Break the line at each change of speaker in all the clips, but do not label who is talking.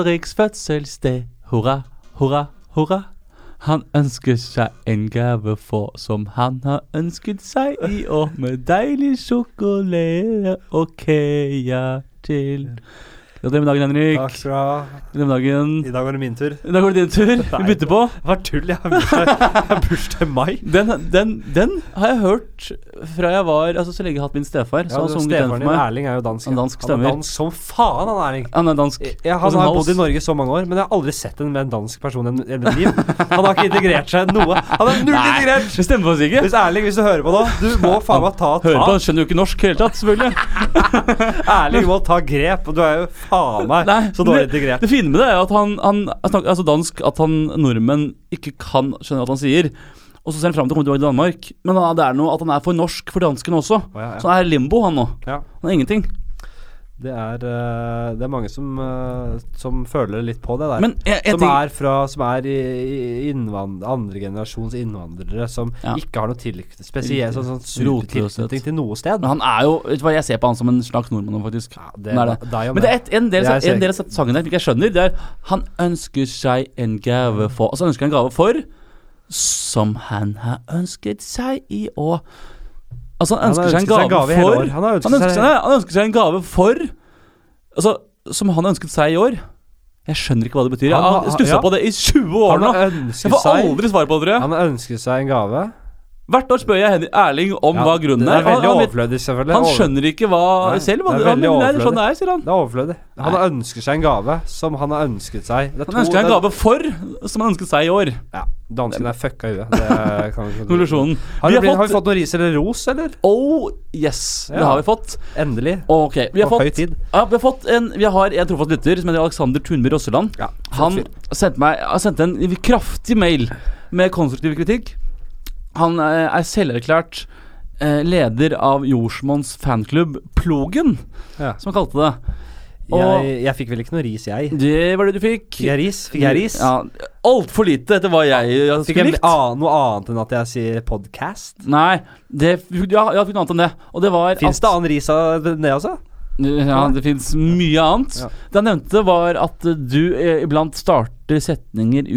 Henriks fødselsdag. Hurra, hurra, hurra. Han ønsker seg en gave for som han har ønsket seg i år, med deilig sjokolade og kea til. Gratulerer med dagen, Henrik.
Takk skal du ha.
Gratulerer med dagen.
I dag var det min tur.
I dag var det din tur. Vi bytter på.
Hva tull? Jeg har bursdag i mai.
Den, den, den har jeg hørt fra jeg var Altså så lenge jeg har hatt min stefar. Så
Ja,
har sunget den for meg.
Erling er jo dansk.
Han dansk
han er dansk som faen, han Erling.
Han er dansk. Jeg,
han har
hals.
bodd i Norge så mange år, men jeg har aldri sett en med en dansk person i mitt liv. Han har ikke integrert seg noe. Han er null
Nei,
integrert!
det stemmer faktisk ikke.
Hvis Erling, hvis du hører på nå, du må faen meg ta
Hører på, han skjønner jo ikke norsk i hele tatt, selvfølgelig.
Erling må ta grep, og du er jo faen meg så dårlig
det-
integrert.
Det fine med det er at han, han snakker altså dansk at han nordmenn ikke kan skjønne hva han sier. Og så ser han fram til å komme tilbake til Danmark. Men da, det er noe at han er for norsk for danskene også.
Oh, ja, ja.
Så han er limbo, han nå.
Ja.
Han er ingenting.
Det er, eh, det er mange som, eh, som føler litt på det der.
Jeg, jeg
som er fra Som er innvand, andre generasjons innvandrere som
Ja.
ikke har noe tilknytning Spesielt sånn, sånn supertilknytning til noe sted.
Men han er jo Vet du hva, jeg ser på han som en slags nordmann, faktisk.
Ja, det,
er det.
deg og
Men det er et, en, del,
det er
en del av sangen der jeg skjønner. Det er Han ønsker seg en gave for Altså ønsker han en gave for som han har ønsket seg i år. Altså han
Han
ønsker seg en
gave, seg en
gave for.
Han ønsker,
han ønsker,
seg-
han ønsker seg en gave for Altså som han ønsket seg i år. Jeg skjønner ikke hva det betyr.
Han
jeg
har-
stussa
ja.
på det i 20 år nå. Jeg får aldri svar på det, tror jeg.
Han ønsker ønsket seg en gave.
Hvert år spør jeg Henrik Erling om
Ja,
hva grunnen
det
er.
er veldig
Han,
overflødig, selvfølgelig.
han skjønner ikke hva
Nei,
selv.
Det er
han, nei, det er sånn det er, sier han.
Det er overflødig. Han har ønsket seg en gave som han har ønsket seg. Det er
Han ønsker seg en gave for som han ønsket seg i år.
Ja, Dansken er fucka i huet. Det
Konklusjonen.
Har,
har
har vi fått noe ris eller ros, eller?
Oh yes, det
Ja.
har vi fått.
Endelig.
Ok, vi har
På høy
fått,
tid.
ja, vi har fått en Vi har en trofast lytter som heter Alexander Tunby Rosseland.
Ja,
Han sendte meg sendte en kraftig mail med konstruktiv kritikk. Han eh, er selverklært eh, leder av Jordsmonns fanklubb Plogen,
Ja.
som han kalte det. Og
Jeg, jeg fikk vel ikke noe ris, jeg.
det var det du fikk.
Fikk jeg ris? Fikk jeg ris?
Ja, Altfor lite etter hva jeg
Fikk
skulle
jeg
likt.
an, noe annet enn at jeg sier podcast?
Nei, det, ja, jeg fikk noe annet enn det. Og det var
Fins det annen ris av det også?
Ja, det fins mye annet.
Ja.
Det han nevnte, var at du eh, iblant starter setninger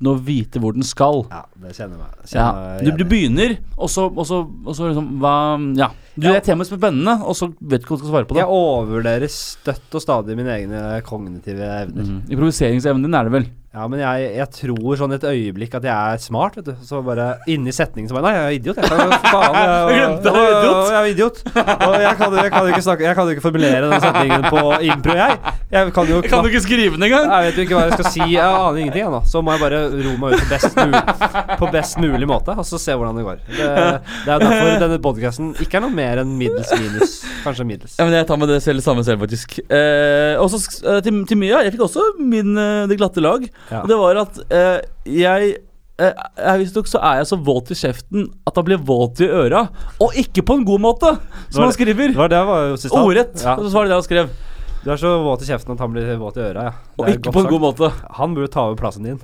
uten å vite hvor den skal.
Ja, det kjenner jeg meg.
Ja. Du, du begynner, og så, og så, og så liksom Hva Ja. Du
Ja.
er temaet spennende, og så vet du ikke hva du skal svare på det.
Jeg overvurderer støtt og stadig mine egne kognitive evner.
Mm. Improviseringsevnen din er det vel?
Ja, men jeg, jeg tror sånn et øyeblikk at jeg er smart, vet du. Så bare inni setningen så bare Nei, jeg er idiot, jeg. Kan, faen, jeg,
glemte jeg idiot.
Jeg er idiot. Og jeg kan, jeg kan jo ikke snakke Jeg kan jo ikke formulere den setningen på impro, jeg. Jeg kan jo
Jeg kan ikke skrive den engang?
Jeg vet jo ikke hva jeg skal si. Jeg aner ingenting, jeg nå. Så må jeg bare ro meg ut på best, mulig, på best mulig måte, og så se hvordan det går. Det, det er derfor denne podkasten ikke er noe mer enn middels minus. Kanskje middels.
Ja, men Jeg tar med det selv, samme selv, faktisk. Eh, og så eh, til, til Mia. Jeg fikk også min eh, Det glatte lag.
Ja.
Og det var at eh, jeg eh, jeg Visstnok så er jeg så våt i kjeften at han blir våt i øra. Og ikke på en god måte, som han skriver.
Det var det var jo sist
Ordrett.
Ja.
Så var det det han skrev.
Du er så våt i kjeften at han blir våt i øra, ja.
Og
Det
ikke på en
sagt.
god måte.
Han burde ta over plassen din.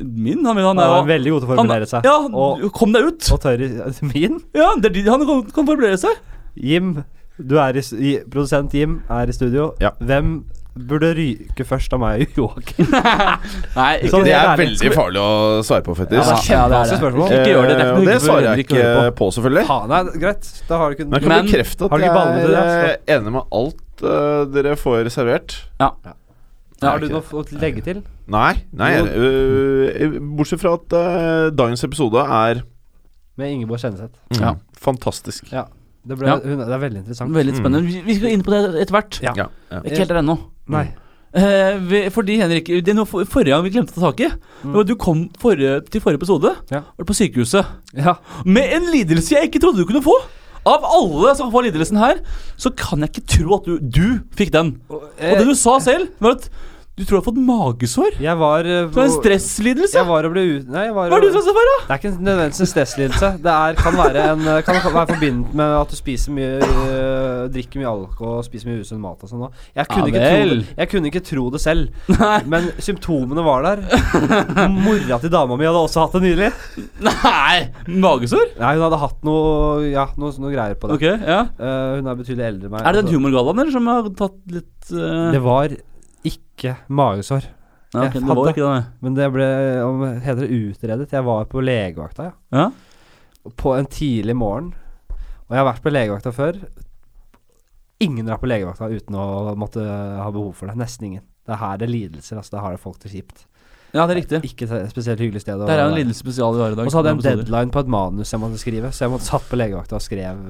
Min, han, han
Han
er jo
veldig god til å formulere seg.
Ja,
og,
kom deg ut!
og tør i Min?
Ja, det er de, Han kan, kan formulere seg.
Jim, du er i Produsent Jim er i studio.
Ja.
Hvem burde ryke først av meg og Joakim?
Nei, ikke
Sånn
Det er veldig farlig å svare på,
Ja,
faktisk.
det er kjempevanskelig.
Ikke gjør det. Det ikke
og det svarer jeg ikke
på.
på, selvfølgelig.
Ha, nei, greit. Da har du ikke
Men jeg kan bekrefte at jeg
det,
er enig med alt uh, dere får servert.
Ja.
Har du noe å legge til?
Nei, nei uh, bortsett fra at uh, dagens episode er
Med Ingeborg Kjenneseth.
mm,
Ja.
fantastisk.
Det, ble,
Ja.
hun, det er veldig interessant.
Veldig spennende. Vi, vi skal inn på det etter hvert.
Ja.
Ja, ja.
Ikke helt der ennå.
Nei.
Eh, vi- fordi Henrik Det er noe for, Forrige gang vi glemte å ta tak i. Det var at Du kom forrige, til forrige episode
Ja.
Var du på sykehuset
Ja.
med en lidelse jeg ikke trodde du kunne få. Av alle som får lidelsen her, så kan jeg ikke tro at du, du fikk den.
Og,
Og det du sa selv, var at du tror du har fått magesår.
Jeg var eh,
Det var en stresslidelse.
Jeg var og ble ut... Nei, jeg var
Hva er det du stresset for, da?
Det er ikke nødvendigvis en stresslidelse. Det er, kan være en eh, Kan være forbundet med at du spiser mye uh, Drikker mye alkohol og spiser mye usunn mat og sånn. Jeg kunne,
Ja
ikke tro det, jeg kunne ikke tro det selv,
Nei.
men symptomene var der. Mora til dama mi hadde også hatt det nylig.
Nei! Magesår?
Nei, Hun hadde hatt noe Ja, noe, noe greier på det.
Ok, ja
uh, hun er betydelig eldre enn meg.
Er det den
altså.
humorgallaen eller som har tatt litt
Det var ikke magesår.
Ja,
okay,
det var ikke det.
Men det ble heter det utredet. Jeg var på legevakta, ja.
Ja?
På en tidlig morgen. Og jeg har vært på legevakta før. Ingen drar på legevakta uten å måtte ha behov for det. Nesten ingen. Det er her det er lidelser. Altså, det har det folk til kjipt.
ja, det er riktig.
Ikke et spesielt hyggelig sted.
Det er en lidelse spesial i dag.
Og så hadde jeg en deadline på et manus jeg måtte skrive, så jeg måtte satt på legevakta og skrev.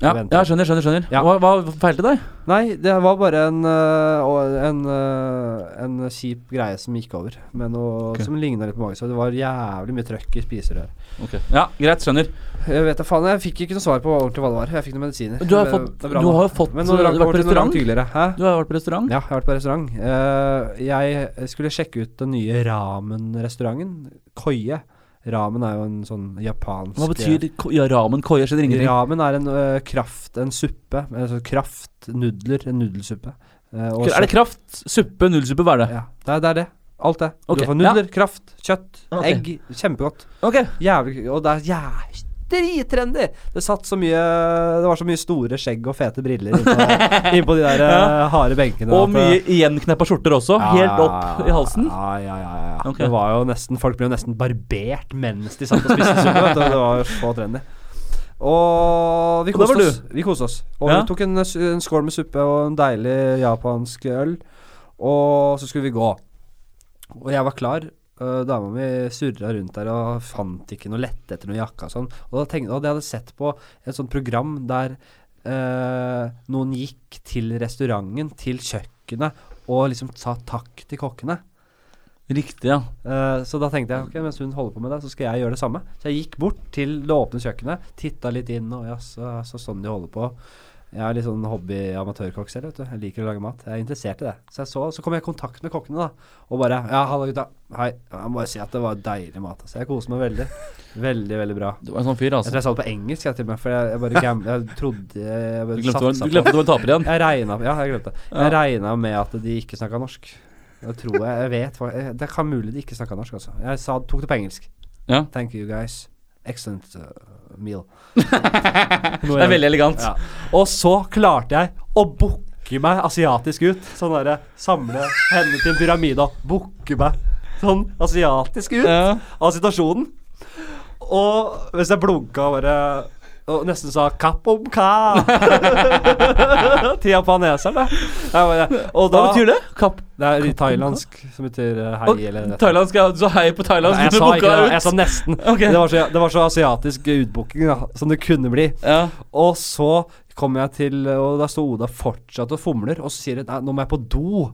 Ja, ja, skjønner, skjønner. skjønner
Ja.
Hva, hva feilte deg?
Nei, det var bare en en, en, øh, en kjip greie som gikk over, med noe
okay.
som ligna litt på magesår. Det var jævlig mye trøkk i spiserøret.
Ja, greit, skjønner.
Jeg vet da faen, jeg fikk ikke noe svar på ordentlig hva det var. Jeg fikk noen medisiner.
Du har, fått, du har jo fått
Men
Du har vært på restaurant. Du har vært på restaurant.
Ja, jeg har vært på restaurant. Uh, jeg skulle sjekke ut den nye ramen-restauranten. Koie. Ramen er jo en sånn japansk
Hva betyr ja, ramen Koier Skjønner ingenting.
Ramen er en ø, kraft, en suppe. Altså kraft, nudler, en nudelsuppe. Eh, og
Er det kraft, suppe, nudelsuppe? Hva er det?
Ja, det er, det er det. Alt det.
Okay.
Du får nudler, kraft, kjøtt,
okay.
egg. Kjempegodt.
Ok.
Jævlig Og det er jævlig drittrendy! Det satt så mye Det var så mye store skjegg og fete briller innpå, innpå de der
Ja.
eh, harde benkene.
Og mye igjenkneppa skjorter også.
ja,
Helt opp i halsen.
Ja, ja, ja. ja, ja. Det var jo nesten Folk ble jo nesten barbert mens de satt og spiste suppe. Det var jo så trendy. Og vi koste oss. Vi koste oss. Og vi tok en, en skål med suppe og en deilig japansk øl. Og så skulle vi gå. Og jeg var klar. Uh, dama mi surra rundt der og fant ikke noe lette etter noe jakke og sånn. Og da tenkte og jeg hadde sett på et sånt program der uh, noen gikk til restauranten, til kjøkkenet, og liksom sa takk til kokkene.
Riktig, ja.
Uh, så da tenkte jeg ok, mens hun holder på med det, så skal jeg gjøre det samme. Så jeg gikk bort til det åpne kjøkkenet, titta litt inn, og ja, så, så sånn de holder på. Jeg er litt sånn hobby-amatørkokk selv, vet du. Jeg liker å lage mat. Jeg er interessert i det. Så jeg så, så kom jeg i kontakt med kokkene, da. Og bare Ja, halla, gutta. Hei. Jeg må bare si at det var deilig mat. Altså. Jeg koser meg veldig. Veldig, veldig bra.
Du var en sånn fyr,
Jeg
altså.
tror jeg sa det på engelsk, jeg, til og med. For jeg, jeg bare gam Jeg trodde Jeg bare
du
glemte,
du glemte
på
du var taper igjen.
Jeg regna Ja, jeg glemte det.
Ja.
Jeg regna med at de ikke snakka norsk. Det tror jeg. Jeg vet Det kan mulig de ikke snakka norsk, altså. Jeg sa, tok det på engelsk.
Ja.
Thank you, guys. Excellent uh, meal.
Det er veldig elegant.
Ja. Og så klarte jeg å booke meg asiatisk ut. Sånn derre samle hendene til en pyramide og booke meg sånn asiatisk ut
Ja.
av situasjonen. Og hvis jeg blunka bare og nesten sa 'kapom ka' til. Jeg og da
Hva betyr det? Kapp.
Det er i thailandsk, som betyr uh, hei
Og
eller
Thailandsk, ja. Du sa hei på thailandsk.
Nei, jeg sa ikke det. Jeg sa nesten.
Okay.
Det, var så, det var så asiatisk utbooking da, som det kunne bli.
Ja.
Og så kommer jeg til Og da står Oda fortsatt og fomler, og så sier de nå må jeg på do.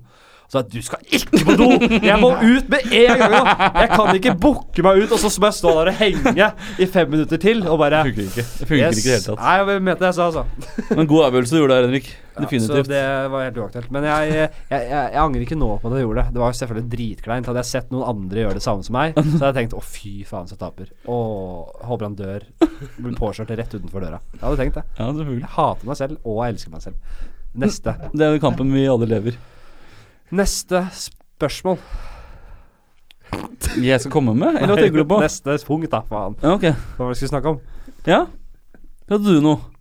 Så jeg, du skal ikke på do! Jeg må ut med en gang! Jeg kan ikke booke meg ut, og så må jeg stå der og henge i fem minutter til og bare
Det funker ikke. Det funker ikke i det hele tatt.
Nei, jeg mente det jeg sa, altså.
Men god avgjørelse du gjorde der, Henrik.
Ja, så det var helt uaktuelt. Men jeg, jeg, jeg, jeg angrer ikke nå på at jeg gjorde det. Det var selvfølgelig dritkleint. Hadde jeg sett noen andre gjøre det samme som meg, så hadde jeg tenkt å fy faen, så taper. Og håper han dør. Blir påkjørt rett utenfor døra. Jeg hadde tenkt det.
Ja.
Jeg hater meg selv, og jeg elsker meg selv. Neste.
Det er jo kampen vi alle lever.
Neste spørsmål.
Jeg skal komme med, eller hva tenker du på?
Neste punkt, da, faen.
Ja, ok.
Hva var det vi skulle snakke om?
Ja? Hadde du noe?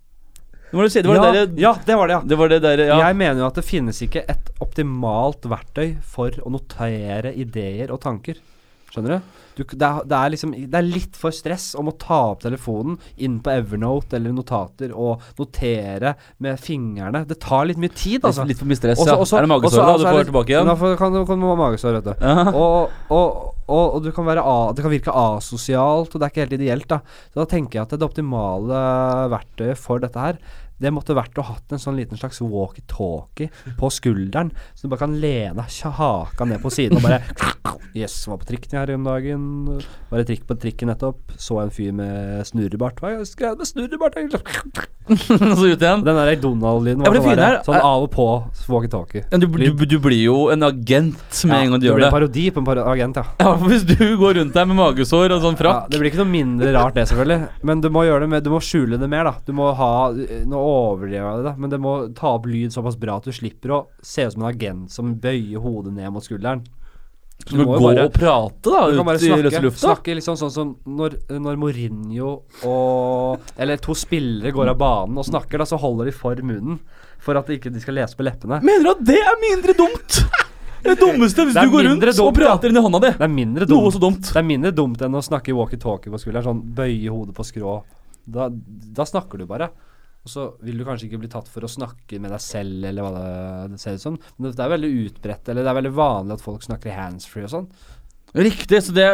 Det var det, det, var
ja,
det der,
ja, det var det, ja.
det var det der Ja.
Jeg mener jo at det finnes ikke et optimalt verktøy for å notere ideer og tanker. Skjønner du? Du det, er, det er liksom Det er litt for stress om å ta opp telefonen inn på Evernote eller notater og notere med fingrene. Det tar litt mye tid,
Litt,
altså.
litt for mye stress,
Også-
ja.
også-
er det magesår da du får tilbake igjen?
får- kan du kan ha magesår, vet du.
Ja.
Og, og, og, og du kan a, det kan virke asosialt, og det er ikke helt ideelt. da Så da tenker jeg at det optimale verktøyet for dette her, det måtte vært å hatt en sånn liten slags walkietalkie på skulderen, så du bare kan lene haka ned på siden og bare Yes, var på trikken her om dagen. Var i trikk på trikken nettopp. Så en fyr med snurrebart. Hva skrev med snurrebart.
Så ut igjen.
Den der Donald-lyden var sånn, der,
er-
sånn av og på walkietalkie.
Ja, du, du, du blir jo en agent med en gang du gjør
det
Du
blir en parodi på en par agent, ja.
Ja, Hvis du går rundt der med magesår og sånn
Ja,
frakk
det blir ikke noe mindre rart, det, selvfølgelig. Men du må gjøre det med Du må skjule det mer, da. Du må ha Nå overdriver det, da, men det må ta opp lyd såpass bra at du slipper å se ut som en agent som bøyer hodet ned mot skulderen.
Du må gå
bare-
og prate da
kan bare
ut i løse
snakke,
lufta.
snakke liksom sånn som når, når Mourinho og Eller to spillere går av banen og snakker, da, så holder de for munnen. For at de ikke de skal lese på leppene.
Mener du at det er mindre dumt? Det dummeste hvis
Det er
du går rundt
dumt, og
prater inn i hånda di.
Det er mindre
Noe
dumt.
så dumt.
Det er mindre dumt enn å snakke walkietalkie på skulderen. Sånn bøye hodet på skrå. Da, da snakker du bare. Og så vil du kanskje ikke bli tatt for å snakke med deg selv, eller hva det, ser ut som. Men det er veldig utbredt, eller det er veldig vanlig at folk snakker i handsfree og sånn.
Riktig, så det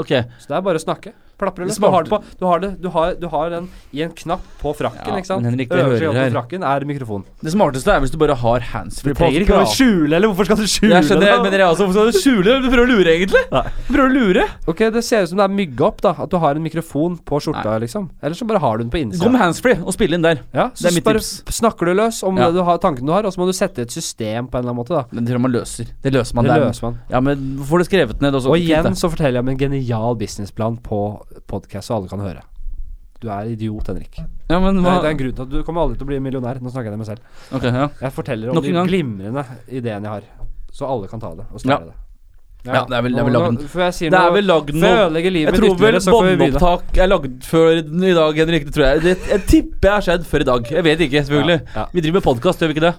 Ok.
Så det er bare å snakke. Plapre løs. Du har det på Du har, det, du har, du har den i en knapp på frakken,
Ja,
ikke sant?
Henrik, det
Øverste på frakken er mikrofon.
Det smarteste er hvis du bare har handsfree på.
trenger ikke å skjule, eller hvorfor skal du skjule
Jeg skjønner,
det?
men dere også, hvorfor skal du skjule? Du prøver å lure, egentlig.
Nei.
Du prøver å lure.
Ok, det ser ut som det er mygga opp, da. At du har en mikrofon på skjorta, liksom. Eller så bare har du den på
Gå med handsfree og spille inn der.
Ja,
Det er mitt tips.
snakker du løs om
Ja.
det du har, tanken du har, og så må du sette et system på en eller annen måte, da.
Men det tror jeg man løser. Det løser man.
Det
der.
løser man.
Ja, men får du skrevet ned også.
Og igjen så forteller jeg om en genial businessplan på podkast, så alle kan høre. Du er idiot, Henrik.
Ja, men
Det
hva
det er en grunn til at du kommer aldri til å bli millionær. Nå snakker jeg til meg selv.
Okay, ja.
Jeg forteller om
Nok
de
gang.
glimrende ideene jeg har, så alle kan ta det og
Ja.
det.
Ja, det er vel- det er vel lagd-
Før jeg sier
Det er vel lagd
jeg
noe Jeg tror vel båndopptak er lagd før i dag, Henrik. Det tror jeg. Det, jeg tipper jeg har skjedd før i dag. Jeg vet ikke, selvfølgelig.
Ja.
Vi driver med podkast, gjør vi ikke det?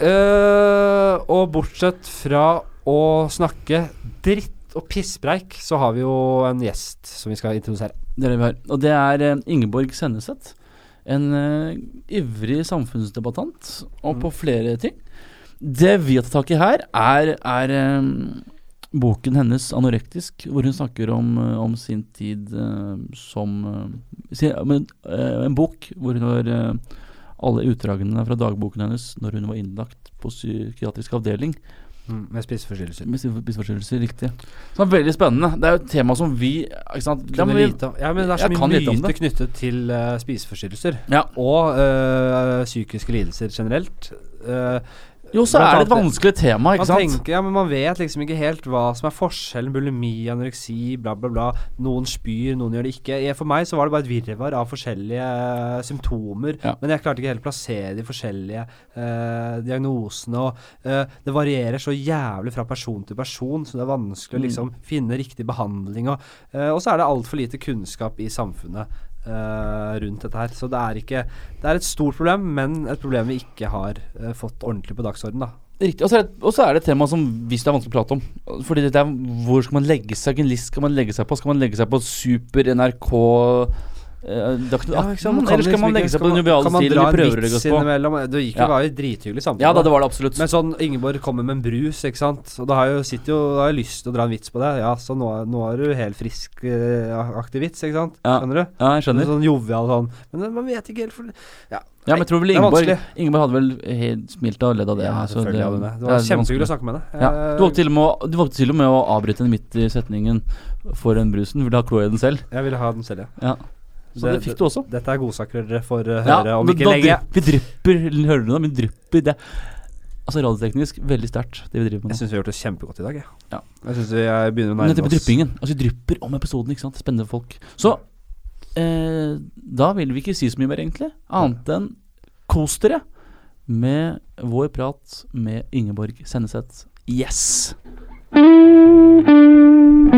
Uh, og bortsett fra å snakke dritt og pisspreik, så har vi jo en gjest som vi skal introdusere.
Det er det vi har. Og det er eh, Ingeborg Senneset. En uh, ivrig samfunnsdebattant, og
Mm.
på flere ting. Det vi har tatt tak i her, er, er um, boken hennes 'Anorektisk', hvor hun snakker om, om sin tid uh, som uh, sin, eh, En bok hvor hun har alle utdragene fra dagboken hennes når hun var innlagt på psykiatrisk avdeling.
Med spiseforstyrrelser.
Med spiseforstyrrelser, riktig. Så det er veldig spennende. Det er jo et tema som vi ikke sant? Må
Kunne
vi-
Ja, men det er så mye myter knyttet til uh, spiseforstyrrelser.
Ja.
Og uh, psykiske lidelser generelt. Eh,
Jo, så er det et vanskelig tema, ikke
man
sant?
tenker, ja, men man vet liksom ikke helt hva som er forskjellen. Bulimi, anoreksi, bla, bla, bla. Noen spyr, noen gjør det ikke. For meg så var det bare et virvar av forskjellige eh, symptomer.
Ja.
Men jeg klarte ikke helt å plassere de forskjellige eh, diagnosene. Og eh, det varierer så jævlig fra person til person, så det er vanskelig å
Mm.
liksom finne riktig behandling. Og, eh, så er det altfor lite kunnskap i samfunnet. Eh, rundt dette her. Så det er ikke Det er et stort problem, men et problem vi ikke har eh, fått ordentlig på dagsordenen, da.
Riktig. Og så er, det- et tema som hvis det er vanskelig å prate om. Fordi det er hvor skal man legge seg? Hvilken list skal man legge seg på? Skal man legge seg på Super, NRK eh, Dagsnytt 18? eller skal man legge seg på den joviale stilen vi prøver å legge oss på?
innimellom? Det gikk jo
Ja.
var jo drithyggelig samtale.
Ja da, det var det absolutt.
Men sånn Ingeborg kommer med en brus, ikke sant. Og da har jeg sitter jo, da har jeg lyst til å dra en vits på det. Ja, så nå, nå er du helt frisk eh, aktig vits, ikke sant.
Ja.
Skjønner du?
ja, jeg skjønner.
Sånn jovial sånn. Men man vet ikke helt for Ja,
Ja, men jeg tror vel Ingeborg. Ingeborg hadde vel helt smilt og ledd av det.
ja
så
selvfølgelig hadde det. Det var kjempehyggelig å snakke med deg.
Ja.
Eh,
Du valgte til, til og med å avbryte den midt i setningen for den brusen. Vil du ha i den selv?
Jeg ville ha den selv, ja.
Ja. Så det, fikk du også.
Dette er godsaker for får eh,
Ja,
høre om ikke lenge.
Vi drypper, hører du det? Vi drypper det. Altså radioteknisk veldig sterkt, det vi driver med
Jeg
nå.
syns vi har gjort det kjempegodt i dag, jeg.
Ja.
Jeg syns vi begynner å nærme
dette med dryppingen. Altså vi drypper om episoden, ikke sant. Spennende folk. Så eh, da vil vi ikke si så mye mer, egentlig. Annet enn kos dere med vår prat med Ingeborg Senneseth. Yes!
Da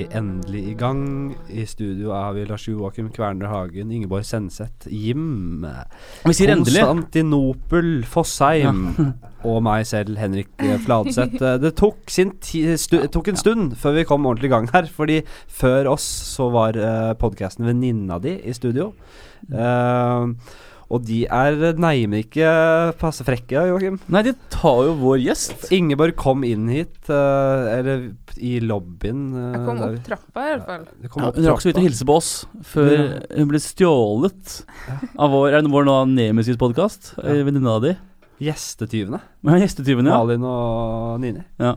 vi endelig i gang. I studio er vi Lars Joakim Kverner Hagen, Ingeborg Senseth, Jim,
Vi sier endelig.
Konstantinopel Fossheim og meg selv, Henrik eh, Fladseth. Eh, Det tok, tok en stund før vi kom ordentlig i gang her, fordi før oss så var uh, podkasten Venninna di i studio. Eh, og de er neimen ikke passe frekke, Joakim.
Nei, de tar jo vår gjest.
Ingeborg kom inn hit, uh, eller i lobbyen. Uh,
Jeg kom
der
opp trappa, i hvert fall.
Ja, hun rakk så vidt å hilse på oss før hun ble stjålet av vår, vår nå Nemesis-podkast.
Ja.
Venninna di.
Gjestetyvene.
Ja, gjestetyvene, ja.
Malin og Nini.
ja.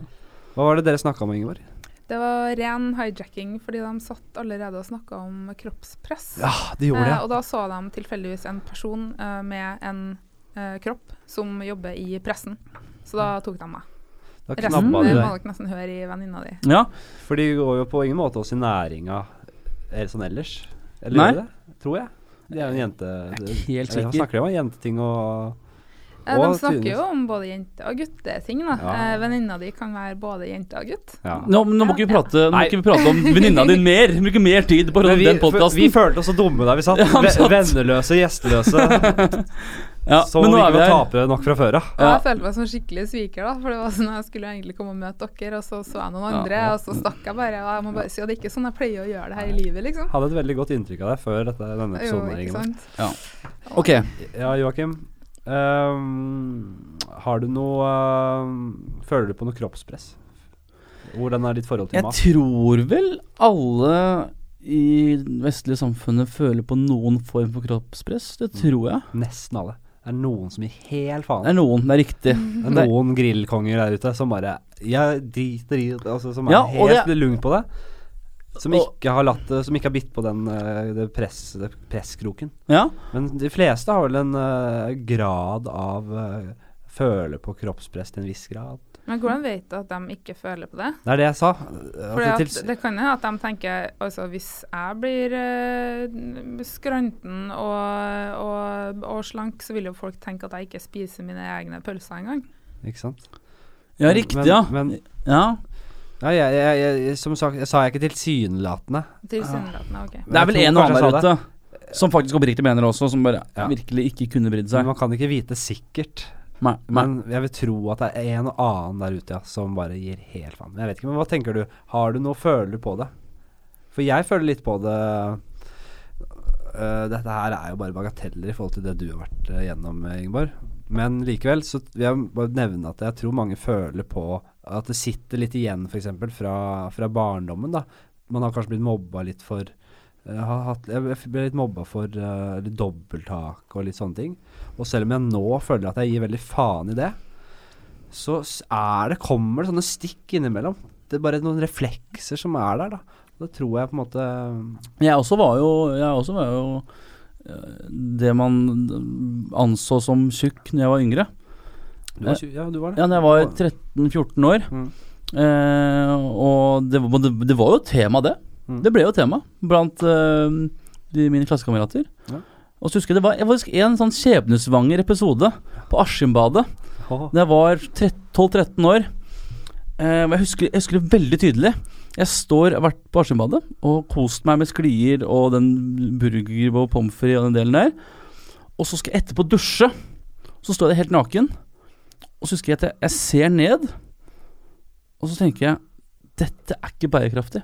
Hva var det dere snakka om, Ingeborg?
Det var ren hijacking, fordi de satt allerede og snakka om kroppspress.
Ja, de gjorde
Eh,
det.
og da så de tilfeldigvis en person eh, med en eh, kropp som jobber i pressen. Så da tok de meg.
Da
Resten eh, må
nok
dere nesten høre i venninna di.
ja.
For de går jo på ingen måte oss i næringa eller sånn ellers. Eller
Nei.
gjør de det? Tror jeg. De er jo en jente...
Jeg er ikke helt sikker.
snakker de om? Jenteting og
Eh, De snakker jo om både jente- og gutteting. da.
Ja.
Eh, Venninna di kan være både jente og gutt.
Ja.
Nå, nå må ikke vi prate, nå må ikke vi prate om venninna di mer. Bruke mer tid på
vi,
den
podkasten. vi følte oss så dumme der vi satt.
Ja, satt.
Venneløse, gjesteløse.
Ja,
Så
men nå vi
var tapere nok fra før av.
Ja.
jeg følte meg som skikkelig sviker, da. For det var sånn jeg skulle egentlig komme og møte dere, og så så jeg noen andre,
ja.
og så stakk jeg bare. Og jeg må bare si at det er ikke sånn jeg pleier å gjøre det her i livet, liksom.
Hadde et veldig godt inntrykk av deg før dette, denne episoden. Jo,
ikke sant. Ja.
Ok.
Ja, Joakim. Ehm, har du noe ehm, Føler du på noe kroppspress? Hvordan er ditt forhold til
Jeg
mat?
tror vel alle i det vestlige samfunnet føler på noen form for kroppspress. Det tror jeg.
Nesten alle. Det er noen som gir helt faen.
Det er noen, det er riktig.
Det er noen grillkonger der ute som bare Jeg driter i det, altså, Som er
Ja,
helt lugn på det. Som ikke har latt det Som ikke har bitt på den eh, det press, det presskroken.
Ja.
Men de fleste har vel en uh, grad av uh, Føler på kroppspress til en viss grad.
Men hvordan vet du at de ikke føler på det?
Det er det jeg sa. Altså,
det, kan hende at de tenker altså hvis jeg blir uh, skranten og, og, og slank, så vil jo folk tenke at jeg ikke spiser mine egne pølser engang.
ikke sant?
ja, riktig,
Men-
ja.
men-
ja.
Ja, jeg, jeg, jeg, som sagt, jeg sa jeg ikke tilsynelatende.
Tilsynelatende, ok.
Det er vel en og annen der ute som faktisk oppriktig mener det også, som bare
Ja.
virkelig ikke kunne brydd
Men
seg.
man kan ikke vite sikkert.
Nei, nei.
Men jeg vil tro at det er en og annen der ute ja, som bare gir helt faen. Jeg vet ikke, men hva tenker du? Har du noe, føler du på det? For jeg føler litt på det Uh, Dette her er jo bare bagateller i forhold til det du har vært uh, gjennom, Ingeborg. Men likevel så vil jeg bare nevne at jeg tror mange føler på at det sitter litt igjen, f.eks. Fra, fra barndommen. da Man har kanskje blitt mobba litt for har hatt, Jeg ble litt mobba for uh, dobbelttak og litt sånne ting. Og selv om jeg nå føler at jeg gir veldig faen i det, så er det, kommer det sånne stikk innimellom. Det er bare noen reflekser som er der, da. Det tror jeg på en måte
Jeg også var jo, jeg også var jo eh, det man anså som tjukk når jeg var yngre.
Du var, tjue- Ja, du var det.
Ja, når jeg var 13-14 år.
Mm.
Eh, og det, var- det, det var jo tema, det.
Mm.
Det ble jo tema blant eh, de, mine klassekamerater.
Ja.
Og så husker jeg det var faktisk en sånn skjebnesvanger episode på Askimbadet da jeg var 12-13 år. Eh, jeg, husker, jeg husker det veldig tydelig. Jeg står, har vært på Askimbadet og kost meg med sklier og den burger og pommes frites og den delen der. Og så skal jeg etterpå dusje. Så står jeg helt naken. Og så husker jeg at jeg, jeg ser ned, og så tenker jeg Dette er ikke bærekraftig.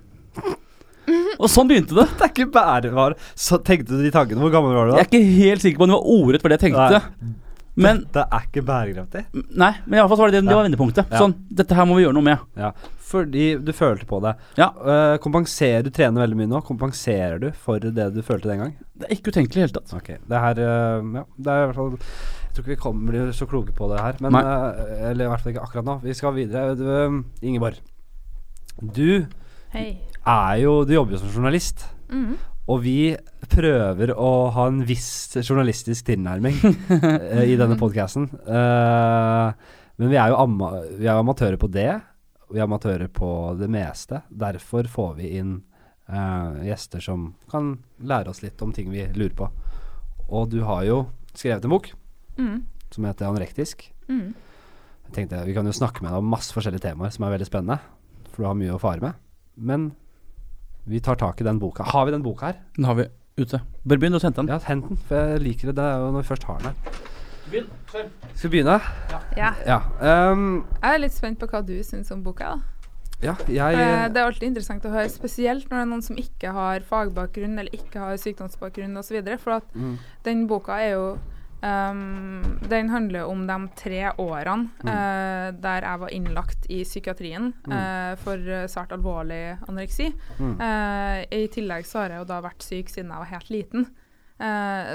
Og sånn begynte det.
Det er ikke bærevar. Så tenkte du de tankene. Hvor gammel var du da?
Jeg er ikke helt sikker på om det var ordrett for det jeg tenkte. Men
Dette er ikke bærekraftig.
Nei, men i alle fall var det det, det var vendepunktet.
Ja.
Sånn, dette her må vi gjøre noe med.
Ja. Fordi du følte på det.
Ja.
Uh, kompenserer Du trener veldig mye nå. Kompenserer du for det du følte den gang?
Det er ikke utenkelig i det hele tatt.
Ok, det her uh, Ja, det er i hvert fall Jeg tror ikke vi kommer blir så kloke på det her. Men øh, Eller i hvert fall ikke akkurat nå. Vi skal videre. Du, øh, Ingeborg. Du
Hei.
er jo Du jobber jo som journalist.
Mhm.
Og vi prøver å ha en viss journalistisk tilnærming eh, i denne podkasten. men vi er jo ama vi er amatører på det. Vi er amatører på det meste. Derfor får vi inn uh, gjester som kan lære oss litt om ting vi lurer på. Og du har jo skrevet en bok
Mhm.
som heter Anorektisk.
Mm.
Jeg tenkte Vi kan jo snakke med deg om masse forskjellige temaer som er veldig spennende. For du har mye å fare med. Men vi tar tak i den boka. Har vi den boka her?
Den har vi ute. Bør begynne å hente den.
Ja, hent den, for jeg liker det. Det er jo når vi først har den her. Skal vi begynne?
Ja.
Ja. Um,
Jeg er litt spent på hva du syns om boka. da.
ja,
Eh,
jeg
Det er alltid interessant å høre, spesielt når det er noen som ikke har fagbakgrunn eller ikke har sykdomsbakgrunn osv. For at
mm,
den boka er jo ehm, Den handler om de tre årene
Mm.
uh, der jeg var innlagt i psykiatrien
Mm.
uh, for eh, svært alvorlig anoreksi.
mm,
Uh, I tillegg så har jeg jo da vært syk siden jeg var helt liten.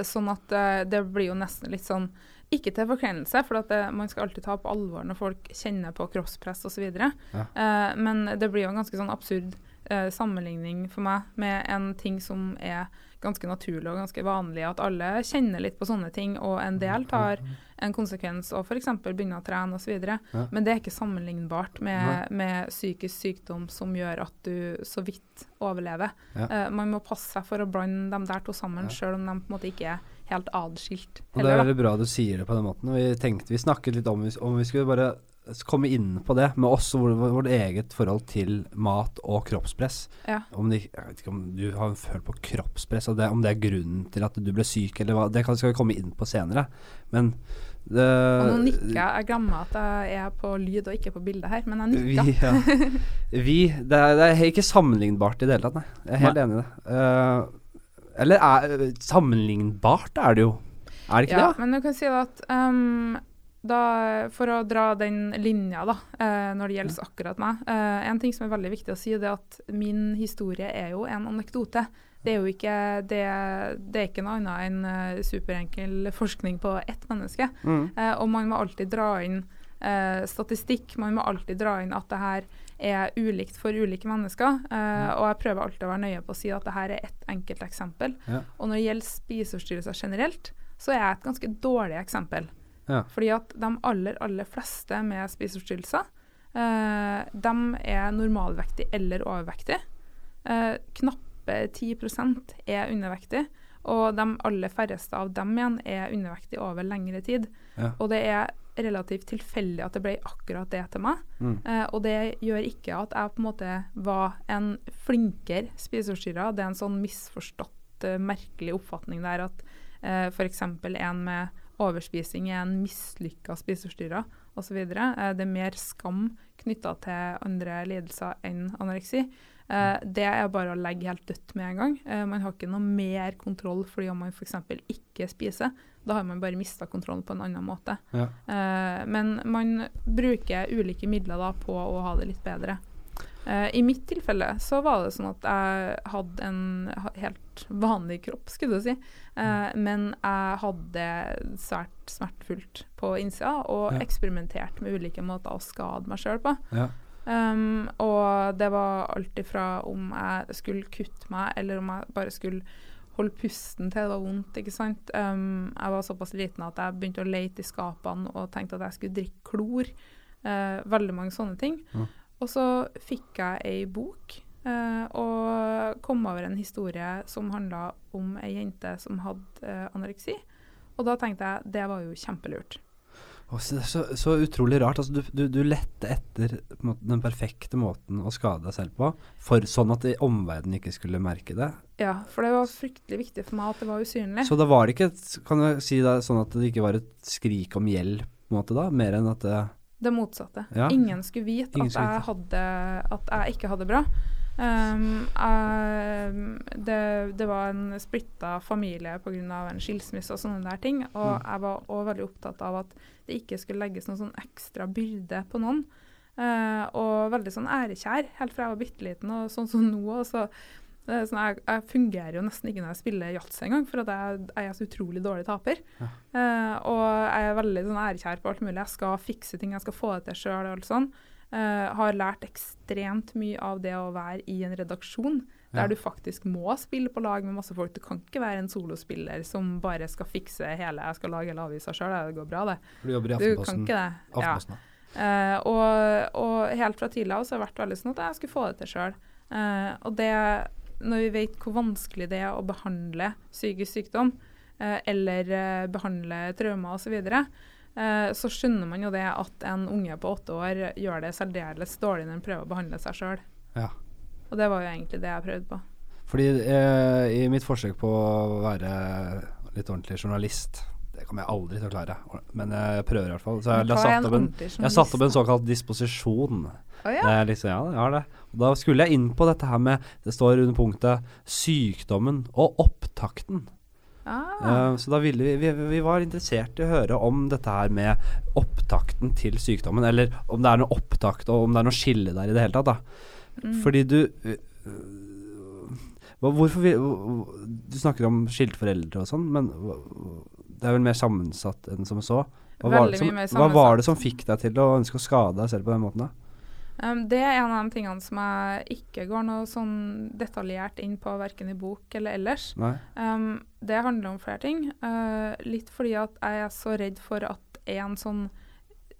Sånn at det blir jo nesten litt sånn Ikke til forkleinelse, for det, man skal alltid ta på alvor når folk kjenner på kroppspress osv.
Ja.
Uh, men det blir jo en ganske sånn absurd sammenligning for meg med en ting som er ganske naturlig og ganske vanlig, at alle kjenner litt på sånne ting, og en del tar en konsekvens og f.eks. begynner å trene osv.
Ja.
Men det er ikke sammenlignbart med, med psykisk sykdom som gjør at du så vidt overlever.
Ja.
Uh, man må passe seg for å blande de der to sammen,
Ja.
selv om de på en måte ikke er helt adskilt.
Og det er veldig bra du sier det på den måten. Vi tenkte, vi snakket litt om, om vi skulle bare komme inn på det, med oss og vårt eget forhold til mat og kroppspress.
Ja.
Om de, jeg vet ikke om du har følt på kroppspress, det, om det er grunnen til at du ble syk, eller hva. Det skal vi komme inn på senere. Men det,
Og nå nikker jeg. Jeg glemmer at jeg er på lyd og ikke på bilde her, men jeg
vi, ja. vi det, er, det er ikke sammenlignbart i det hele tatt, nei. Jeg er helt enig i det. Eh, eller er, sammenlignbart er det jo. Er det ikke
Ja,
det?
men du kan si at um, da, For å dra den linja, da, uh, når det gjelder akkurat meg uh, En ting som er veldig viktig å si, det er at min historie er jo en anekdote. Det er jo ikke, det, det er ikke noe annet enn eh, superenkel forskning på ett menneske.
Mm.
Uh, og man må alltid dra inn statistikk. Man må alltid dra inn at det her er ulikt for ulike mennesker. Eh, og jeg prøver alltid å være nøye på å si at dette er ett enkelt eksempel.
Ja.
Og når det gjelder spiseforstyrrelser generelt, så er jeg et ganske dårlig eksempel.
Ja.
Fordi at de aller, aller fleste med spiseforstyrrelser, eh, de er normalvektige eller overvektige. Eh, knappe 10 er undervektige. Og de aller færreste av dem igjen er undervektige over lengre tid.
Ja.
Og det er relativt tilfeldig at det ble akkurat det til meg.
Mm.
Eh, og det gjør ikke at jeg på en måte var en flinkere spiseforstyrra. Det er en sånn misforstått, uh, merkelig oppfatning der at uh, f.eks. en med overspising er en mislykka spiseforstyrra osv. Eh, det er mer skam knytta til andre lidelser enn anoreksi. Uh, det er bare å legge helt dødt med en gang. Uh, man har ikke noe mer kontroll fordi om man f.eks. ikke spiser. Da har man bare mista kontrollen på en annen måte.
Ja.
Eh, men man bruker ulike midler da på å ha det litt bedre. Eh, I mitt tilfelle så var det sånn at jeg hadde en helt vanlig kropp, skulle du si. Eh, men jeg hadde svært smertefullt på innsida, og
Ja.
eksperimenterte med ulike måter å skade meg sjøl på.
Ja.
Um, og det var alt ifra om jeg skulle kutte meg, eller om jeg bare skulle holde pusten til det var vondt. ikke sant? Um, jeg var såpass liten at jeg begynte å lete i skapene og tenkte at jeg skulle drikke klor. Uh, veldig mange sånne ting.
Ja.
Og så fikk jeg ei bok uh, og kom over en historie som handla om ei jente som hadde uh, anoreksi. Og da tenkte jeg det var jo kjempelurt.
Å, så, det er så, så utrolig rart. Altså, du, du, du lette etter måte, den perfekte måten å skade deg selv på, for sånn at omverdenen ikke skulle merke det.
Ja, for det var fryktelig viktig for meg at det var usynlig.
Så da var det ikke et, Kan jeg si det sånn at det ikke var et skrik om gjeld, på en måte, da? Mer enn at det
Det motsatte.
Ja.
Ingen skulle vite
Ingen
at,
skulle
jeg hadde, at jeg ikke hadde bra. Um, jeg, det, det var en splitta familie pga. en skilsmisse og sånne der ting. Og
Mm.
jeg var òg veldig opptatt av at det ikke skulle legges noen sånn ekstra byrde på noen. Uh, og veldig sånn ærekjær, helt fra jeg var bitte liten og sånn som nå. Og så, sånn, jeg, jeg fungerer jo nesten ikke når jeg spiller yatzy engang, for at jeg, jeg er så utrolig dårlig taper.
Ja.
Uh, og jeg er veldig sånn ærekjær på alt mulig. Jeg skal fikse ting, jeg skal få det til sjøl sånn. Uh, har lært ekstremt mye av det å være i en redaksjon, der du faktisk må spille på lag med masse folk. Du kan ikke være en solospiller som bare skal fikse hele Jeg skal lage hele avisa sjøl, det går bra, det.
Du jobber i
Du kan
Aftenposten.
Ja.
Aftenposten da.
Eh, og, og helt fra tidlig av så har det vært veldig sånn at jeg skulle få det til sjøl. og det, når vi vet hvor vanskelig det er å behandle psykisk sykdom, eh, eller eh, behandle traumer osv., eh, så skjønner man jo det at en unge på åtte år gjør det særdeles dårlig når en prøver å behandle seg sjøl.
Ja.
Og det var jo egentlig det jeg prøvde på.
Fordi eh, i mitt forsøk på å være litt ordentlig journalist Det kommer jeg aldri til å klare, men jeg prøver i hvert fall. Så jeg,
er
satt opp en, jeg satt opp en såkalt disposisjon.
Oh, ja.
Det liksom, ja, jeg har det. Og da skulle jeg inn på dette her med Det står under punktet 'sykdommen og opptakten'.
Ah,
Uh, så da ville vi, vi Vi var interessert i å høre om dette her med opptakten til sykdommen. Eller om det er noe opptakt, og om det er noe skille der i det hele tatt. da
mm.
Fordi du uh, Hvorfor vi, Du snakker om skilte foreldre og sånn, men det er vel mer sammensatt enn som så? Hva var, det som, hva var det som fikk deg til å ønske å skade deg selv på den måten? da?
Um, det er en av de tingene som jeg ikke går noe sånn detaljert inn på, verken i bok eller ellers. Um, det handler om flere ting. Uh, litt fordi at jeg er så redd for at en sånn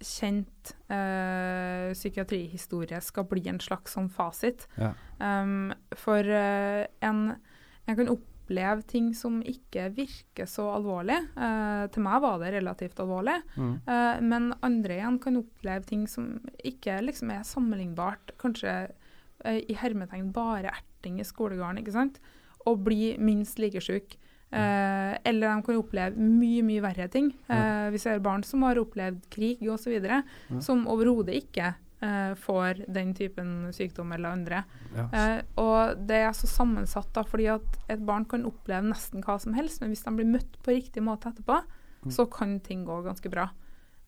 kjent uh, psykiatrihistorie skal bli en slags sånn fasit.
Ja.
Um, for uh, en, en kan opp, oppleve ting som ikke virker så alvorlig. Eh, til meg var det relativt alvorlig.
Mm.
Eh, men andre igjen kan oppleve ting som ikke liksom er sammenlignbart. Kanskje eh, i hermetegn bare erting i skolegården, ikke sant? Og bli minst like sjuk. Eh, eller de kan oppleve mye, mye verre ting. Eh, vi ser barn som har opplevd krig osv.,
mm.
som overhodet ikke eh, får den typen sykdom eller andre.
Ja.
Eh, og det er så sammensatt, da, fordi at et barn kan oppleve nesten hva som helst, men hvis de blir møtt på riktig måte etterpå,
Mm.
så kan ting gå ganske bra.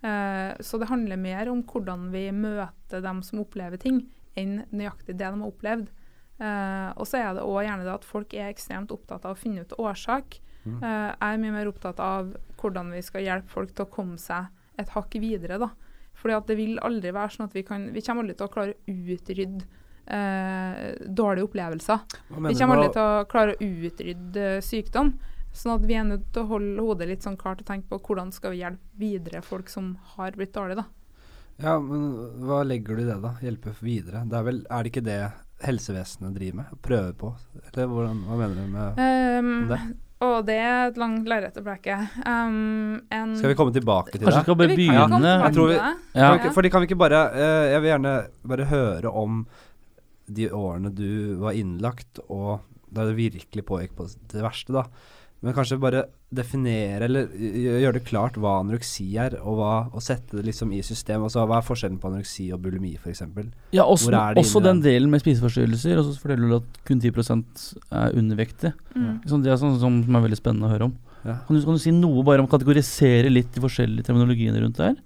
Eh, så det handler mer om hvordan vi møter dem som opplever ting, enn nøyaktig det de har opplevd. Eh, og så er det òg gjerne det at folk er ekstremt opptatt av å finne ut årsak.
Mm.
Eh, jeg er mye mer opptatt av hvordan vi skal hjelpe folk til å komme seg et hakk videre. da. Fordi at det vil aldri være sånn at vi kan Vi kommer aldri til å klare å utrydde eh, dårlige opplevelser. Vi kommer aldri til å klare å utrydde sykdom. Sånn at vi er nødt til å holde hodet litt sånn klart og tenke på hvordan skal vi hjelpe videre folk som har blitt dårlige, da.
Ja, men hva legger du i det, da? Hjelpe videre? Det er vel Er det ikke det helsevesenet driver med? Prøver på? Eller hvordan, hva mener du med
Um,
det?
Og det er et langt lerret å bleke. Um, en
Skal vi komme tilbake til
Kanskje
det?
Kanskje
Vi komme
begynne
tilbake
vi-
ja.
Kan vi Fordi kan vi ikke bare uh, Jeg vil gjerne bare høre om de årene du var innlagt, og da det virkelig pågikk på det verste, da. Men kanskje bare definere, eller gjøre det klart hva anoreksi er, og, hva, og sette det liksom i system. Altså, hva er forskjellen på anoreksi og bulimi, f.eks.?
Ja, også,
Hvor er det
også
inne
den delen med spiseforstyrrelser. Og så forteller du at kun 10 er undervektige.
Mm.
Sånn, det er sånn som, som er veldig spennende å høre om.
Ja.
Kan du, kan du si noe bare om å kategorisere litt de forskjellige terminologiene rundt det her?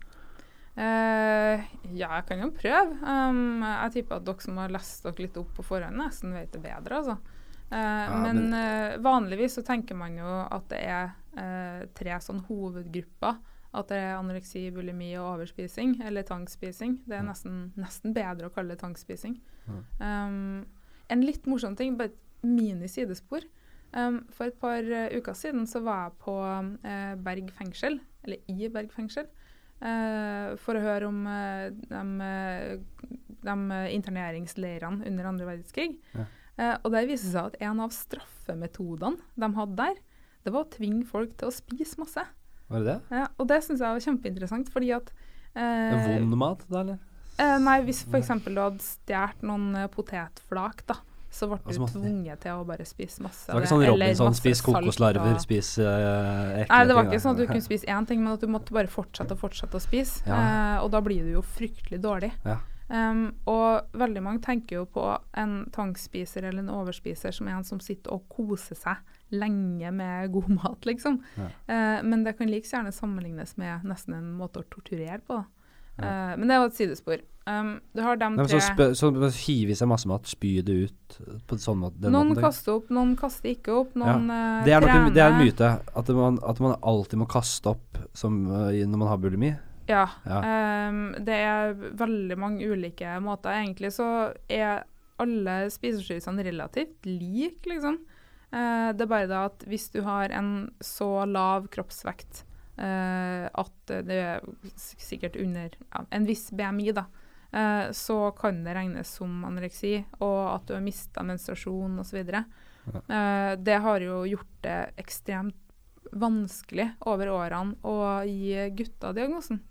Uh, ja, jeg kan jo prøve. Um, jeg tipper at dere som har lest dere litt opp på forhånd, nesten vet det bedre. altså. Men
men-
eh, vanligvis så tenker man jo at det er eh, tre sånn hovedgrupper. At det er anoreksi, bulimi og overspising, eller tangspising. Det er nesten, nesten bedre å kalle det tangspising. Um, en litt morsom ting, bare et mini-sidespor. Um, for et par uh, uker siden så var jeg på uh, Berg fengsel, eller i Berg fengsel, uh, for å høre om de, de interneringsleirene under andre verdenskrig.
Ja.
Eh, og der viser det seg at en av straffemetodene de hadde der, det var å tvinge folk til å spise masse.
Var det det?
Ja, og det syns jeg var kjempeinteressant, fordi at eh,
vond mat, da, eller?
Eh, nei, hvis f.eks. du hadde stjålet noen eh, potetflak, da, så ble du tvunget til å bare spise masse
Det var ikke sånn Robinson, spis kokoslarver,
og-
spis uh, ekle
Nei, det var ikke sånn at du kunne spise én ting, men at du måtte bare fortsette og fortsette å spise.
Ja.
Eh, og da blir du jo fryktelig dårlig.
Ja.
Um, og veldig mange tenker jo på en tangspiser eller en overspiser som er en som sitter og koser seg lenge med god mat, liksom.
Ja.
Uh, men det kan like gjerne sammenlignes med nesten en måte å torturere på.
Ja.
Eh, men det er jo et sidespor. Um, du har dem
Nei,
tre
så, så hiver i seg masse mat, spy det ut på sånn måte. den
Noen
måten,
kaster opp, noen kaster ikke opp. Noen ja.
Det er, noe, det er en myte. At man, at man alltid må kaste opp som, når man har bulimi.
Ja.
Ja.
Um, det er veldig mange ulike måter. Egentlig så er alle spiseforstyrrelsene relativt like, liksom. Uh, det er bare det at hvis du har en så lav kroppsvekt uh, at det er sikkert under ja, en viss BMI, da, uh, så kan det regnes som anoreksi, og at du har mista menstruasjon osv. Uh, det har jo gjort det ekstremt vanskelig over årene å gi gutta diagnosen.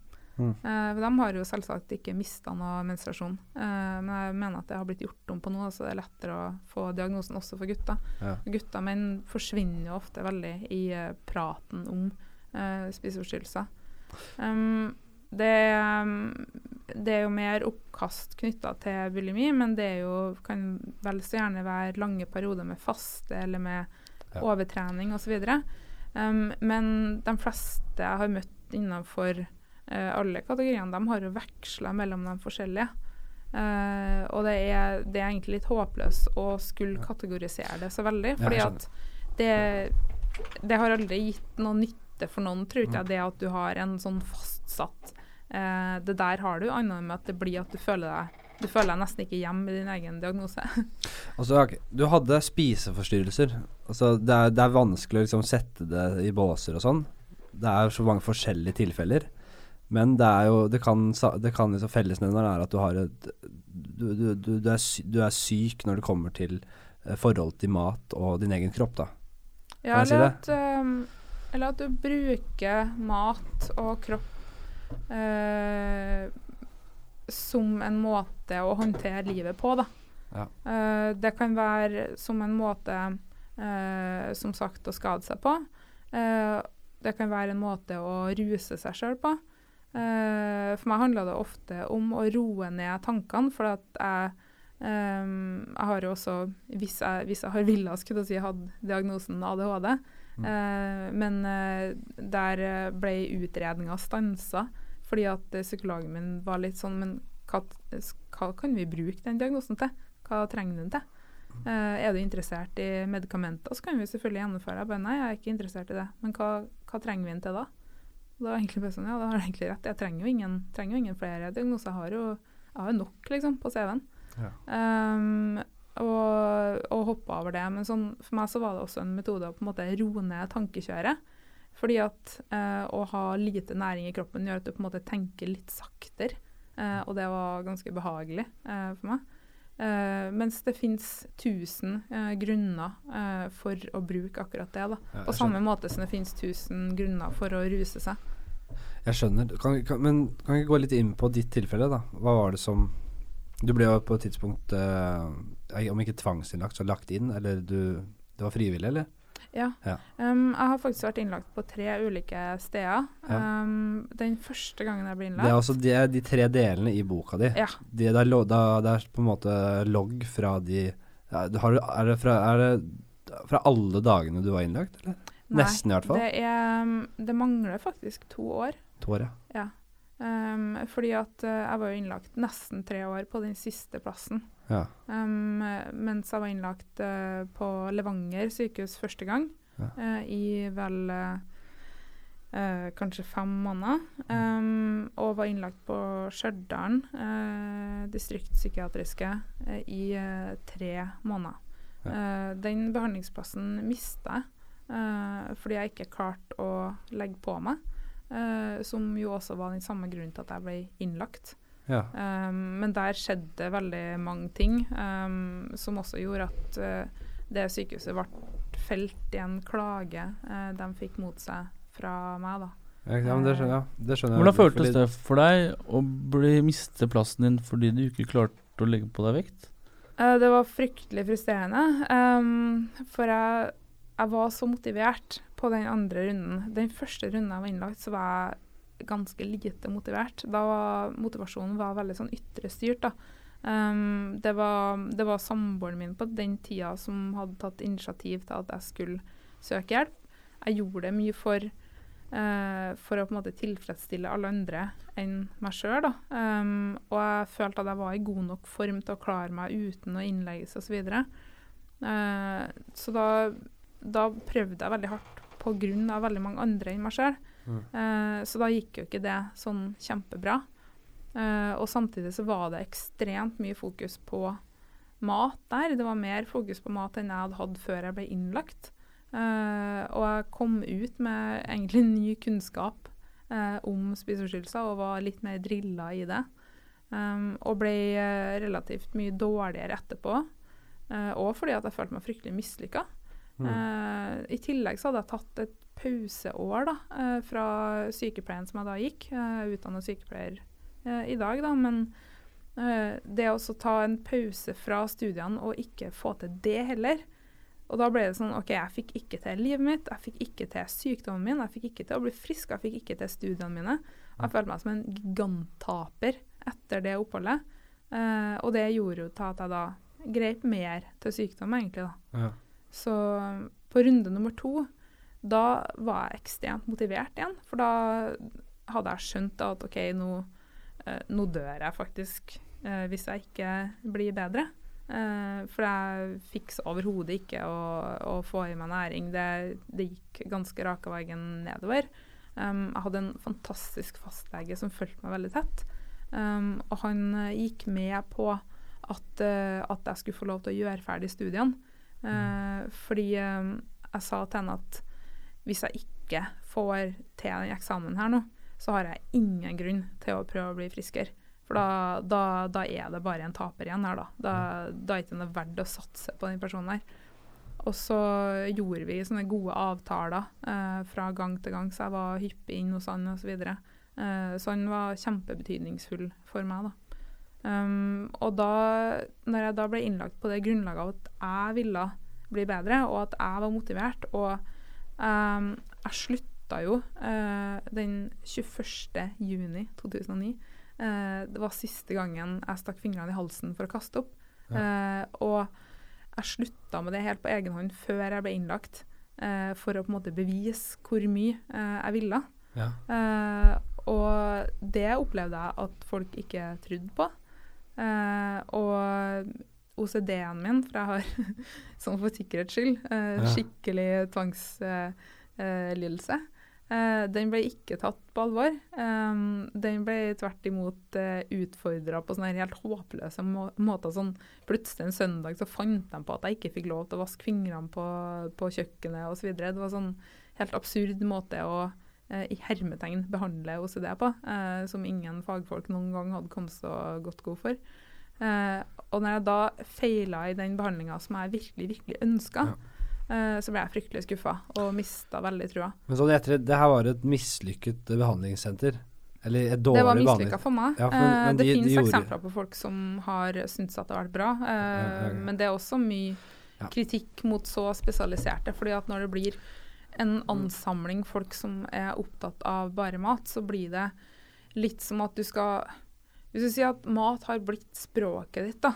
Mm.
Eh, de har jo selvsagt ikke mista noe menstruasjon, eh, men jeg mener at det har blitt gjort om på nå, så det er lettere å få diagnosen også for gutter.
Ja.
Gutter menn forsvinner jo ofte veldig i uh, praten om uh, spiseforstyrrelser. Um, det, det er jo mer oppkast knytta til bulimi, men det jo, kan vel så gjerne være lange perioder med faste eller med
Ja.
overtrening osv. Um, men de fleste jeg har møtt innenfor alle kategoriene, de har jo veksla mellom de forskjellige. Eh, og det er, det er egentlig litt håpløst å skulle kategorisere det så veldig, fordi at det, det har aldri gitt noe nytte for noen, tror ikke jeg,
Mm.
det at du har en sånn fastsatt eh, Det der har du, annet med at det blir at du føler deg du føler deg nesten ikke hjemme i din egen diagnose.
Altså, du hadde spiseforstyrrelser. Altså, det, er, det er vanskelig å liksom sette det i båser og sånn. Det er så mange forskjellige tilfeller. Men det er jo Det kan, det kan liksom Fellesnevneren er at du har et du, du, du, du, er syk, du er syk når det kommer til eh, forhold til mat og din egen kropp, da.
Ja,
Kan jeg si
eller
det?
at, um, eller at du bruker mat og kropp uh, som en måte å håndtere livet på, da.
Ja.
Uh, det kan være som en måte, uh, som sagt, å skade seg på. Det kan være en måte å ruse seg sjøl på. Eh, for meg handler det ofte om å roe ned tankene, for at jeg um, jeg har jo også, hvis jeg, hvis jeg har villa, skulle jeg si, hatt diagnosen ADHD.
Mm.
Eh, men uh, der ble utredninga stansa fordi at psykologen min var litt sånn Men hva, hva kan vi bruke den diagnosen til? Hva trenger den til? Er du interessert i medikamenter, så kan vi selvfølgelig gjennomføre det. Jeg bare nei, jeg er ikke interessert i det. Men hva, hva trenger vi den til da? Og da var egentlig bare sånn, ja, da har du egentlig rett. Jeg trenger jo ingen, trenger jo ingen flere diagnoser. Jeg har jo, jeg har jo nok, liksom, på CV-en.
Ja.
Um, og, og hoppe over det. Men sånn, for meg så var det også en metode å på en måte roe ned tankekjøret. Fordi at eh, å ha lite næring i kroppen gjør at du på en måte tenker litt saktere. Eh, og det var ganske behagelig eh, for meg. Eh, mens det finnes tusen uh, grunner uh, for å bruke akkurat det. da.
Ja,
På samme måte som det finnes tusen grunner for å ruse seg.
Jeg skjønner. Kan, kan, men kan vi gå litt inn på ditt tilfelle, da? Hva var det som Du ble jo på et tidspunkt, eh, om ikke tvangsinnlagt, så lagt inn, eller du Det var frivillig, eller?
Ja.
Ja.
Um, jeg har faktisk vært innlagt på tre ulike steder.
Ja.
Um, den første gangen jeg ble innlagt
Det er altså de, de tre delene i boka di.
Ja.
De, det, er da, det er på en måte logg fra de har, er, det fra, er det fra alle dagene du var innlagt, eller?
Nei,
Nesten i hvert fall.
Det, er, um, det mangler faktisk to år.
To år, ja.
Ja. Um, fordi at uh, jeg var jo innlagt nesten tre år på den siste plassen.
Ja.
Um, mens jeg var innlagt uh, på Levanger sykehus første gang,
Ja.
uh, i vel uh, kanskje fem måneder. Um, og var innlagt på Stjørdal distriktspsykiatriske i tre måneder. Uh, den behandlingsplassen mista jeg fordi jeg ikke klarte å legge på meg. som jo også var den samme grunnen til at jeg ble innlagt.
Ja.
Um, men der skjedde veldig mange ting um, som også gjorde at uh, det sykehuset ble felt i en klage uh, de fikk mot seg fra meg. da.
Ja, men det skjønner, ja, det skjønner jeg.
Hvordan føltes det for deg å bli miste plassen din fordi du ikke klarte å legge på deg vekt?
Uh, det var fryktelig frustrerende, um, for jeg, jeg var så motivert på den andre runden. Den første runden jeg var innlagt, så var jeg ganske lite motivert. Da var motivasjonen var veldig sånn ytre. Um, det var, det var samboeren min på den tida som hadde tatt initiativ til at jeg skulle søke hjelp. Jeg gjorde det mye for, uh, for å på en måte tilfredsstille alle andre enn meg sjøl. Um, og jeg følte at jeg var i god nok form til å klare meg uten å innlegges osv. Så, uh, så da, da prøvde jeg veldig hardt pga. veldig mange andre enn meg sjøl.
Mm.
Eh, så da gikk jo ikke det sånn kjempebra. Eh, og samtidig så var det ekstremt mye fokus på mat der. Det var mer fokus på mat enn jeg hadde hatt før jeg ble innlagt. Eh, og jeg kom ut med egentlig ny kunnskap eh, om spiseforstyrrelser og var litt mer drilla i det. Um, og ble eh, relativt mye dårligere etterpå. Uh, og fordi at jeg følte meg fryktelig mislykka.
Mm.
Uh, I tillegg så hadde jeg tatt et pauseår da, eh, fra sykepleien som jeg da gikk. Jeg er utdannet sykepleier eh, i dag, da, men eh, det å ta en pause fra studiene og ikke få til det heller Og da ble det sånn OK, jeg fikk ikke til livet mitt, jeg fikk ikke til sykdommen min, jeg fikk ikke til å bli frisk, jeg fikk ikke til studiene mine. Jeg følte meg som en giganttaper etter det oppholdet. Eh, og det gjorde jo til at jeg da grep mer til sykdom, egentlig. da.
Ja.
Så på runde nummer to, da var jeg ekstremt motivert igjen. For da hadde jeg skjønt at OK, nå, eh, nå dør jeg faktisk eh, hvis jeg ikke blir bedre. Eh, for jeg fikk så overhodet ikke å, å få i meg næring. Det, det gikk ganske rake veien nedover. Um, jeg hadde en fantastisk fastlege som fulgte meg veldig tett. Um, og han gikk med på at, uh, at jeg skulle få lov til å gjøre ferdig studiene. Eh, fordi um, jeg sa til henne at hvis jeg ikke får til den eksamen her nå, så har jeg ingen grunn til å prøve å bli friskere. For da, da, da er det bare en taper igjen her, da. Da, da er det ikke verdt å satse på den personen her. og så gjorde vi sånne gode avtaler eh, fra gang til gang, så jeg var hyppig inn hos han osv. Så, uh, så han var kjempebetydningsfull for meg. da. Um, og da når jeg da ble innlagt på det grunnlaget av at jeg ville bli bedre, og at jeg var motivert, og um, jeg slutta jo uh, den 21. juni 2009. Uh, det var siste gangen jeg stakk fingrene i halsen for å kaste opp. Uh, og jeg slutta med det helt på egen hånd før jeg ble innlagt, uh, for å på en måte bevise hvor mye jeg ville.
Ja.
og det opplevde jeg at folk ikke trodde på. og OCD-en min, for jeg har sånn for sikkerhets skyld
eh,
skikkelig tvangslidelse. Eh, den ble ikke tatt på alvor. Um, den ble tvert imot uh, utfordra på sånne helt håpløse må måter. Sånn, plutselig en søndag så fant de på at jeg ikke fikk lov til å vaske fingrene på, på kjøkkenet osv. Det var sånn helt absurd måte å eh, i hermetegn behandle OCD på, eh, som ingen fagfolk noen gang hadde kommet så godt god for. Eh, og når jeg da feila i den behandlinga som jeg virkelig, virkelig ønska, eh, så ble jeg fryktelig skuffa og mista veldig trua.
Men så etter, det her var et mislykket eh, behandlingssenter? Eller et
Det var
behandling?
mislykka for meg.
Ja, for,
Eh, det
de- de
finnes
gjorde-
eksempler på folk som har syntes at det har vært bra, eh,
Ja, ja, ja.
men det er også mye
Ja.
kritikk mot så spesialiserte. fordi at når det blir en
Mm.
ansamling folk som er opptatt av bare mat, så blir det litt som at du skal Hvis du sier at mat har blitt språket ditt, da,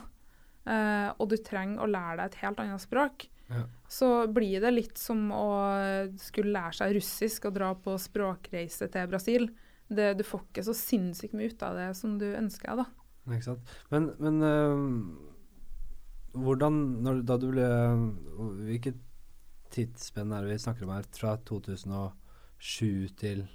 eh, og du trenger å lære deg et helt annet språk,
Ja.
så blir det litt som å skulle lære seg russisk og dra på språkreise til Brasil. Det, du får ikke så sinnssykt mye ut av det som du ønsker deg, da.
Ikke sant. Men, men øh, hvordan når, Da du ble Hvilket tidsspenn er det vi snakker om her? Fra 2007 til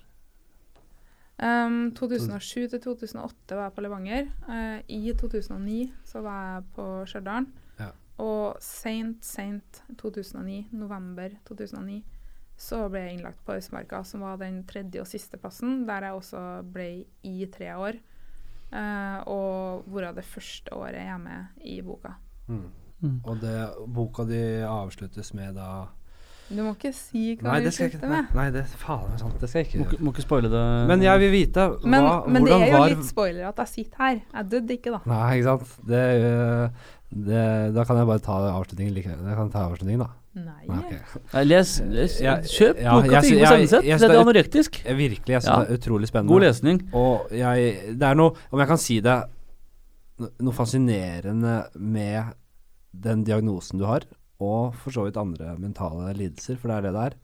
Um, 2007 til 2008 var jeg på Levanger. Uh, I 2009 så var jeg på Stjørdal.
Ja.
Og seint, seint 2009, november 2009, så ble jeg innlagt på Østmarka, som var den tredje og siste plassen, der jeg også ble i tre år. Uh, og hvorav det første året jeg er med i boka.
mm.
Mm.
Og det, boka di avsluttes med da
Du må ikke si hva
Nei,
du
Nei,
med.
nei det faen sant. Det skal jeg ikke
Må,
gjøre.
ikke- må ikke spoile det.
Men jeg vil vite
Men,
hva,
men det er jo
var
litt spoiler at jeg sitter her. Jeg døde ikke, da.
Nei, ikke sant. Det, det, da kan jeg bare ta avslutningen likevel. Jeg kan ta avslutningen, da.
Nei.
Nei,
okay. Les, les
Ja,
kjøp
ja,
boka til Yngve
jeg-
Det er anorektisk.
Virkelig, jeg synes
Ja.
det er utrolig spennende.
God lesning.
Og jeg, det er noe, om jeg kan si det, noe fascinerende med den diagnosen du har, og for så vidt andre mentale lidelser, for det er det det er.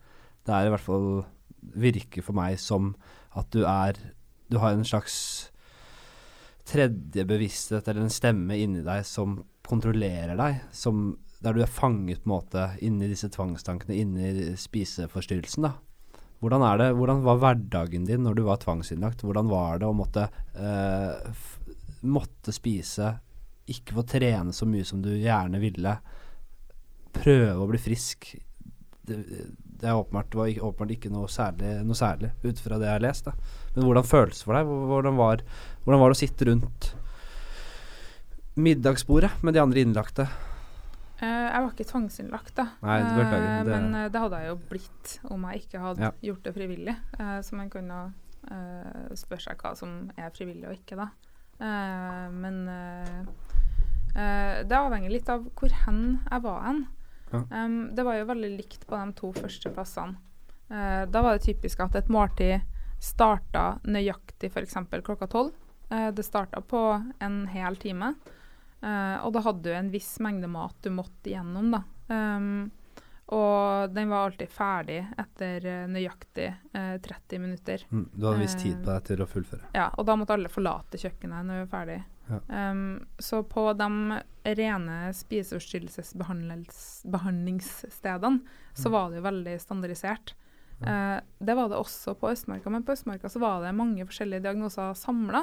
Det er i hvert fall virker for meg som at du er Du har en slags tredje bevissthet eller en stemme inni deg som kontrollerer deg, som der du er fanget på en måte inni disse tvangstankene, inni spiseforstyrrelsen, da. Hvordan er det, hvordan var hverdagen din når du var tvangsinnlagt? Hvordan var det å måtte, eh, måtte spise, ikke få trene så mye som du gjerne ville, prøve å bli frisk? Det, det er åpenbart, var ikke, åpenbart ikke noe særlig, noe særlig ut fra det jeg har lest. Da. Men hvordan føles det for deg? Hvordan var, hvordan var det å sitte rundt middagsbordet med de andre innlagte?
Eh, jeg var ikke tvangsinnlagt, da.
Nei,
Eh,
det-
Men eh, det hadde jeg jo blitt om jeg ikke hadde
Ja.
gjort det frivillig. Så man kunne spørre seg hva som er frivillig og ikke, da. Men det avhenger litt av hvor hen jeg var hen.
Ja.
Em, det var jo veldig likt på de to første plassene. Eh, da var det typisk at et måltid starta nøyaktig f.eks. klokka tolv. Eh, det starta på en hel time. Uh, og da hadde du en viss mengde mat du måtte igjennom, da. Um, og den var alltid ferdig etter nøyaktig eh, 30 minutter.
Mm, du hadde visst tid på deg til å fullføre.
Ja, og da måtte alle forlate kjøkkenet når vi var ferdig.
Ja.
Um, så på de rene spiseforstyrrelsesbehandlingsstedene så var det jo veldig standardisert. Uh, det var det også på Østmarka, men på Østmarka så var det mange forskjellige diagnoser samla.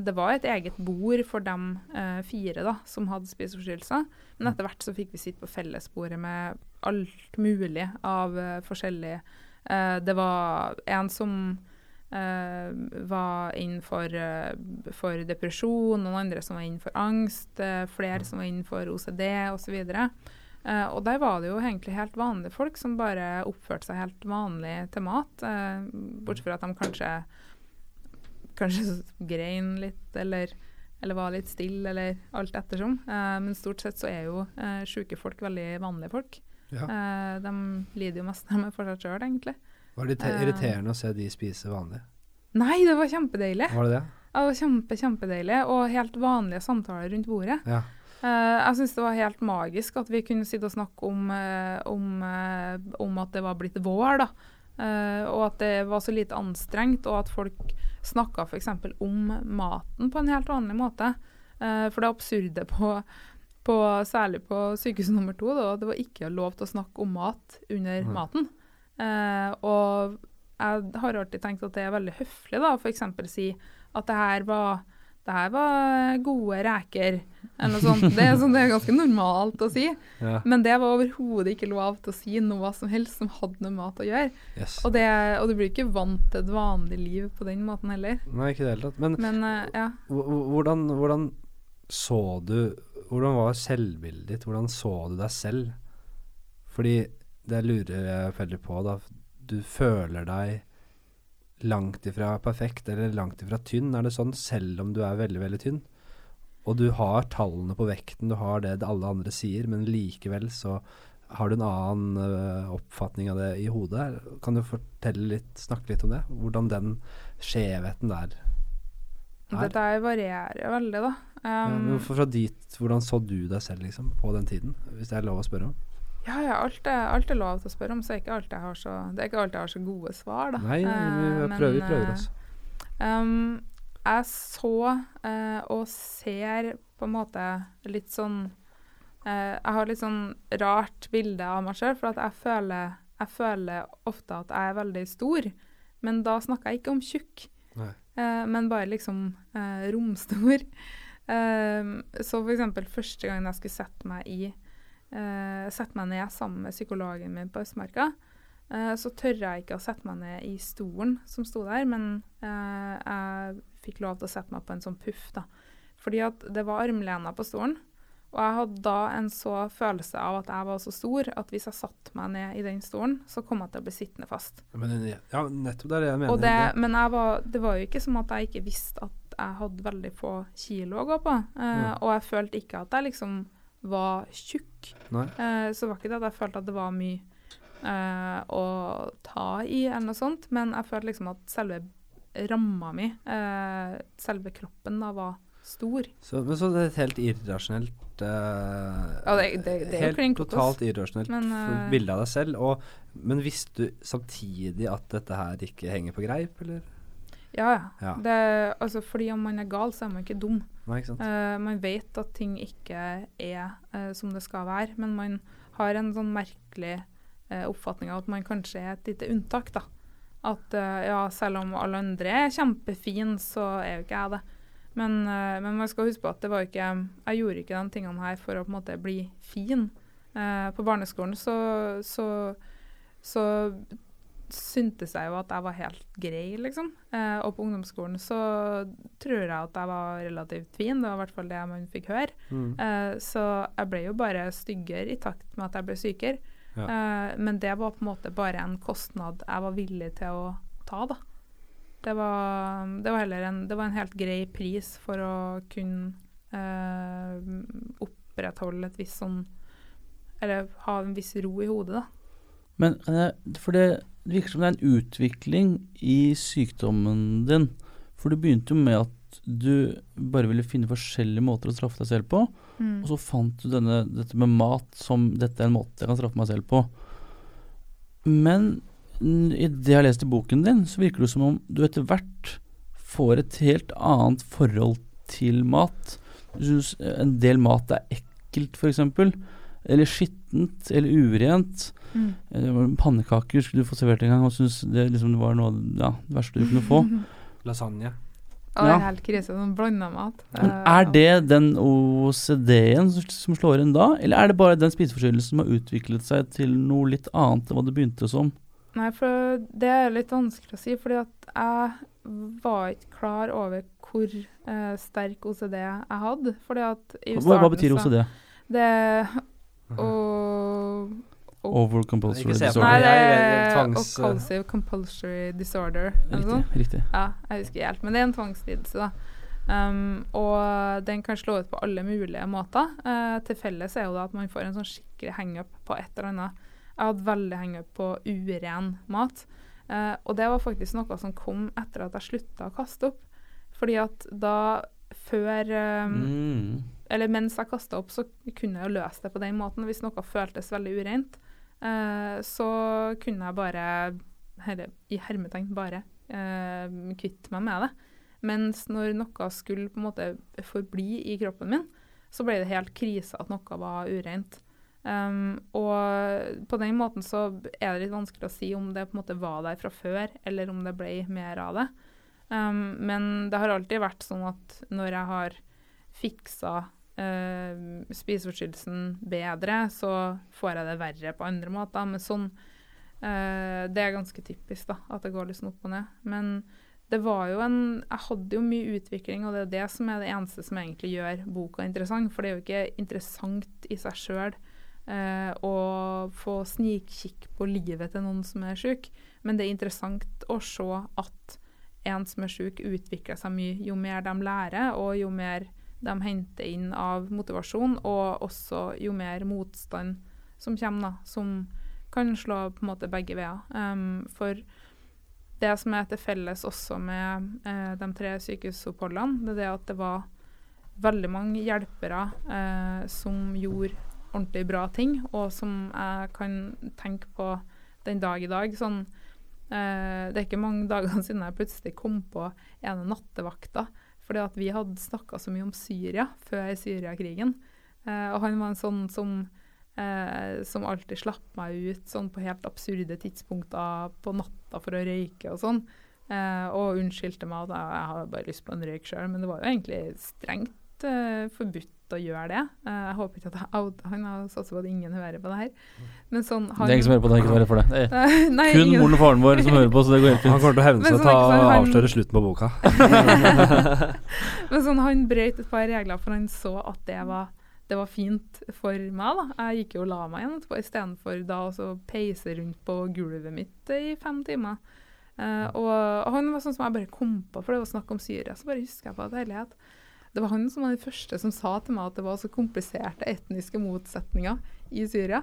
det var et eget bord for de uh, fire da, som hadde spiseforstyrrelser, men etter hvert så fikk vi sitte på fellesbordet med alt mulig av eh, forskjellig eh, Det var en som eh, var innenfor eh, for depresjon, noen andre som var innenfor angst, eh, flere som var innenfor OCD osv. Eh, og der var det jo egentlig helt vanlige folk som bare oppførte seg helt vanlig til mat. Eh, bortsett fra at de kanskje kanskje grein litt, eller, eller var litt stille, eller alt ettersom. Eh, men stort sett så er jo eh, sjuke folk veldig vanlige folk.
Ja.
Eh, de lider jo mest med for seg sjøl, egentlig.
Var det irriterende uh, å se de spise vanlig?
Nei, det var kjempedeilig.
Var det det?
Ja, det var kjempe, kjempedeilig, og helt vanlige samtaler rundt bordet.
Ja.
Uh, jeg syns det var helt magisk at vi kunne sitte og snakke om, eh, om, eh, om at det var blitt vår, da. Uh, og at det var så lite anstrengt, og at folk snakka f.eks. om maten på en helt vanlig måte. Uh, for det absurde på, på særlig på sykehus nummer to, da, det var ikke lov til å snakke om mat under
mm.
maten. Eh, og jeg har alltid tenkt at det er veldig høflig, da, f.eks. si at det her var det her var gode reker, eller noe sånt. Det er, sånn, det er ganske normalt å si.
ja.
Men det var overhodet ikke lov til å si noe som helst som hadde noe mat å gjøre.
Yes.
Og, det, og du blir ikke vant til et vanlig liv på den måten heller.
Nei, ikke det hele tatt. Men
Men uh, ja.
Hvor- hvor- Hvordan, hvordan så du Hvordan var selvbildet ditt? Hvordan så du deg selv? Fordi det lurer jeg veldig på, da. Du føler deg langt ifra perfekt eller langt ifra tynn. Er det sånn selv om du er veldig, veldig tynn? Og du har tallene på vekten, du har det alle andre sier, men likevel så har du en annen uh, oppfatning av det i hodet. Kan du litt, snakke litt om det? Hvordan den skjevheten der
Det der varierer veldig, da.
ja,
Um,
men fra dit, hvordan så du deg selv liksom, på den tiden, hvis det er lov å spørre om?
Ja, ja, alt er, alt er lov til å spørre om, så ikke alt jeg har så, det er ikke alltid jeg har så gode svar, da.
Nei, vi
Eh,
prøver, vi prøver
eh,
oss.
Um, jeg så uh, og ser på en måte litt sånn uh, Jeg har litt sånn rart bilde av meg sjøl, for at jeg føler, jeg føler ofte at jeg er veldig stor. Men da snakker jeg ikke om tjukk, eh, men bare liksom romstor. Så for eksempel første gangen jeg skulle sette meg i eh, Sette meg ned sammen med psykologen min på Østmarka, eh, så tør jeg ikke å sette meg ned i stolen som sto der, men eh, jeg fikk lov til å sette meg på en sånn puff, da. Fordi at det var armlener på stolen, og jeg hadde da en så følelse av at jeg var så stor at hvis jeg satte meg ned i den stolen, så kom jeg til å bli sittende fast.
Men, ja, nettopp det er det jeg mener.
Det, men jeg var, det var jo ikke som at jeg ikke visste at jeg hadde veldig få kilo å gå på. Eh,
Ja.
Og jeg følte ikke at jeg liksom var tjukk. Eh, så var ikke det at jeg følte at det var mye eh, å ta i, eller noe sånt. Men jeg følte liksom at selve ramma mi, eh, selve kroppen, da var stor.
Så, men så det er et helt irrasjonelt eh,
Ja, det, det, det
Helt totalt irrasjonelt
Men, eh,
bilde av deg selv. Og, men visste du samtidig at dette her ikke henger på greip, eller?
Ja, ja. Det, altså, fordi om man er gal, så er man ikke dum.
Nei, ikke?
Eh, man vet at ting ikke er uh, som det skal være, men man har en sånn merkelig uh, oppfatning av at man kanskje er et lite unntak. da. At ja, selv om alle andre er kjempefine, så er jo ikke jeg det. Men, men man skal huske på at det var ikke Jeg gjorde ikke de tingene her for å på en måte bli fin. På barneskolen så, så, så syntes jeg jo at jeg var helt grei, liksom. Eh, og på ungdomsskolen så tror jeg at jeg var relativt fin. Det var i hvert fall det man fikk høre.
Mm.
Eh, så jeg ble jo bare styggere i takt med at jeg ble sykere.
Ja.
Eh, men det var på en måte bare en kostnad jeg var villig til å ta, da. Det var, det var heller en, det var en helt grei pris for å kunne eh, opprettholde et visst sånn Eller ha en viss ro i hodet, da.
Men for det virker som det er en utvikling i sykdommen din. For du begynte jo med at du bare ville finne forskjellige måter å straffe deg selv på.
Mm.
Og så fant du denne, dette med mat som dette er en måte jeg kan straffe meg selv på. Men i det jeg har lest i boken din, så virker det som om du etter hvert får et helt annet forhold til mat. Du syns en del mat er ekkelt, f.eks. Eller skittent, eller urent.
Mm.
Eh, Pannekaker skulle du få servert en gang, og syntes det liksom var noe av ja, det verste du kunne få.
Lasagne.
Ja, det er helt krise. Sånn blanda mat.
Men er det den OCD-en som- slår inn da, eller er det bare den spiseforstyrrelsen som har utviklet seg til noe litt annet enn hva det begynte som?
Nei, for det er litt vanskelig å si, fordi at jeg var ikke klar over hvor eh, sterk OCD jeg hadde. Fordi at i
Hva, hva
betyr
betyr
så-
OCD?
Det, og
Over compulsory disorder.
Nei, det er compulsory disorder.
Riktig. riktig.
Ja, jeg husker helt, men det er en tvangslidelse, da. Um, og den kan slå ut på alle mulige måter. Uh, til felles er jo da at man får en sånn skikkelig hangup på et eller annet. Jeg hadde veldig hangup på uren mat. Uh, og det var faktisk noe som kom etter at jeg slutta å kaste opp. Fordi at da før um,
Mm.
eller mens jeg kasta opp, så kunne jeg jo løse det på den måten. Hvis noe føltes veldig ureint, eh, så kunne jeg bare, eller i hermetegn bare, eh, kvitte meg med det. Mens når noe skulle på en måte forbli i kroppen min, så ble det helt krise at noe var ureint. Um, og på den måten så er det litt vanskelig å si om det på en måte var der fra før, eller om det ble mer av det. Um, men det har alltid vært sånn at når jeg har fiksa eh, spiseforstyrrelsen bedre, så får jeg det verre på andre måter. Men sånn uh, Det er ganske typisk, da, at det går litt sånn opp og ned. Men det var jo en Jeg hadde jo mye utvikling, og det er det som er det eneste som egentlig gjør boka interessant. For det er jo ikke interessant i seg sjøl uh, å få snikkikk på livet til noen som er sjuk, men det er interessant å se at en som er sjuk, utvikler seg mye jo mer de lærer, og jo mer de henter inn av motivasjon, og også jo mer motstand som kommer, da, som kan slå på en måte begge veier. Um, for det som er til felles også med eh, de tre sykehusoppholdene, det er det at det var veldig mange hjelpere eh, som gjorde ordentlig bra ting, og som jeg kan tenke på den dag i dag. sånn Eh, det er ikke mange dager siden jeg plutselig kom på ene nattevakta. Fordi at vi hadde snakka så mye om Syria før Syriakrigen. Eh, og han var en sånn som, eh, som alltid slapp meg ut sånn på helt absurde tidspunkter på natta for å røyke og sånn. Eh, og unnskyldte meg at jeg, hadde bare lyst på en røyk sjøl. Men det var jo egentlig strengt eh, forbudt å gjøre det. Eh, jeg håper ikke at jeg out Han har satser på at ingen hører på det her. Men sånn han,
Det er ingen som hører på det, ikke være for det. det er
Nei,
kun
ingen-
moren og faren vår som hører på, så det går helt fint.
Han kommer til å hevne seg og
er det sånn, han-
avsløre slutten på boka.
Men sånn, han brøt et par regler, for han så at det var, det var fint for meg. da. Jeg gikk jo og la meg igjen etterpå, istedenfor da å peise rundt på gulvet mitt i fem timer. Uh, og, og han var sånn som jeg bare kom på, for det var snakk om Syria. Så bare husker jeg på at herlighet. Det var han som var den første som sa til meg at det var så kompliserte etniske motsetninger i Syria.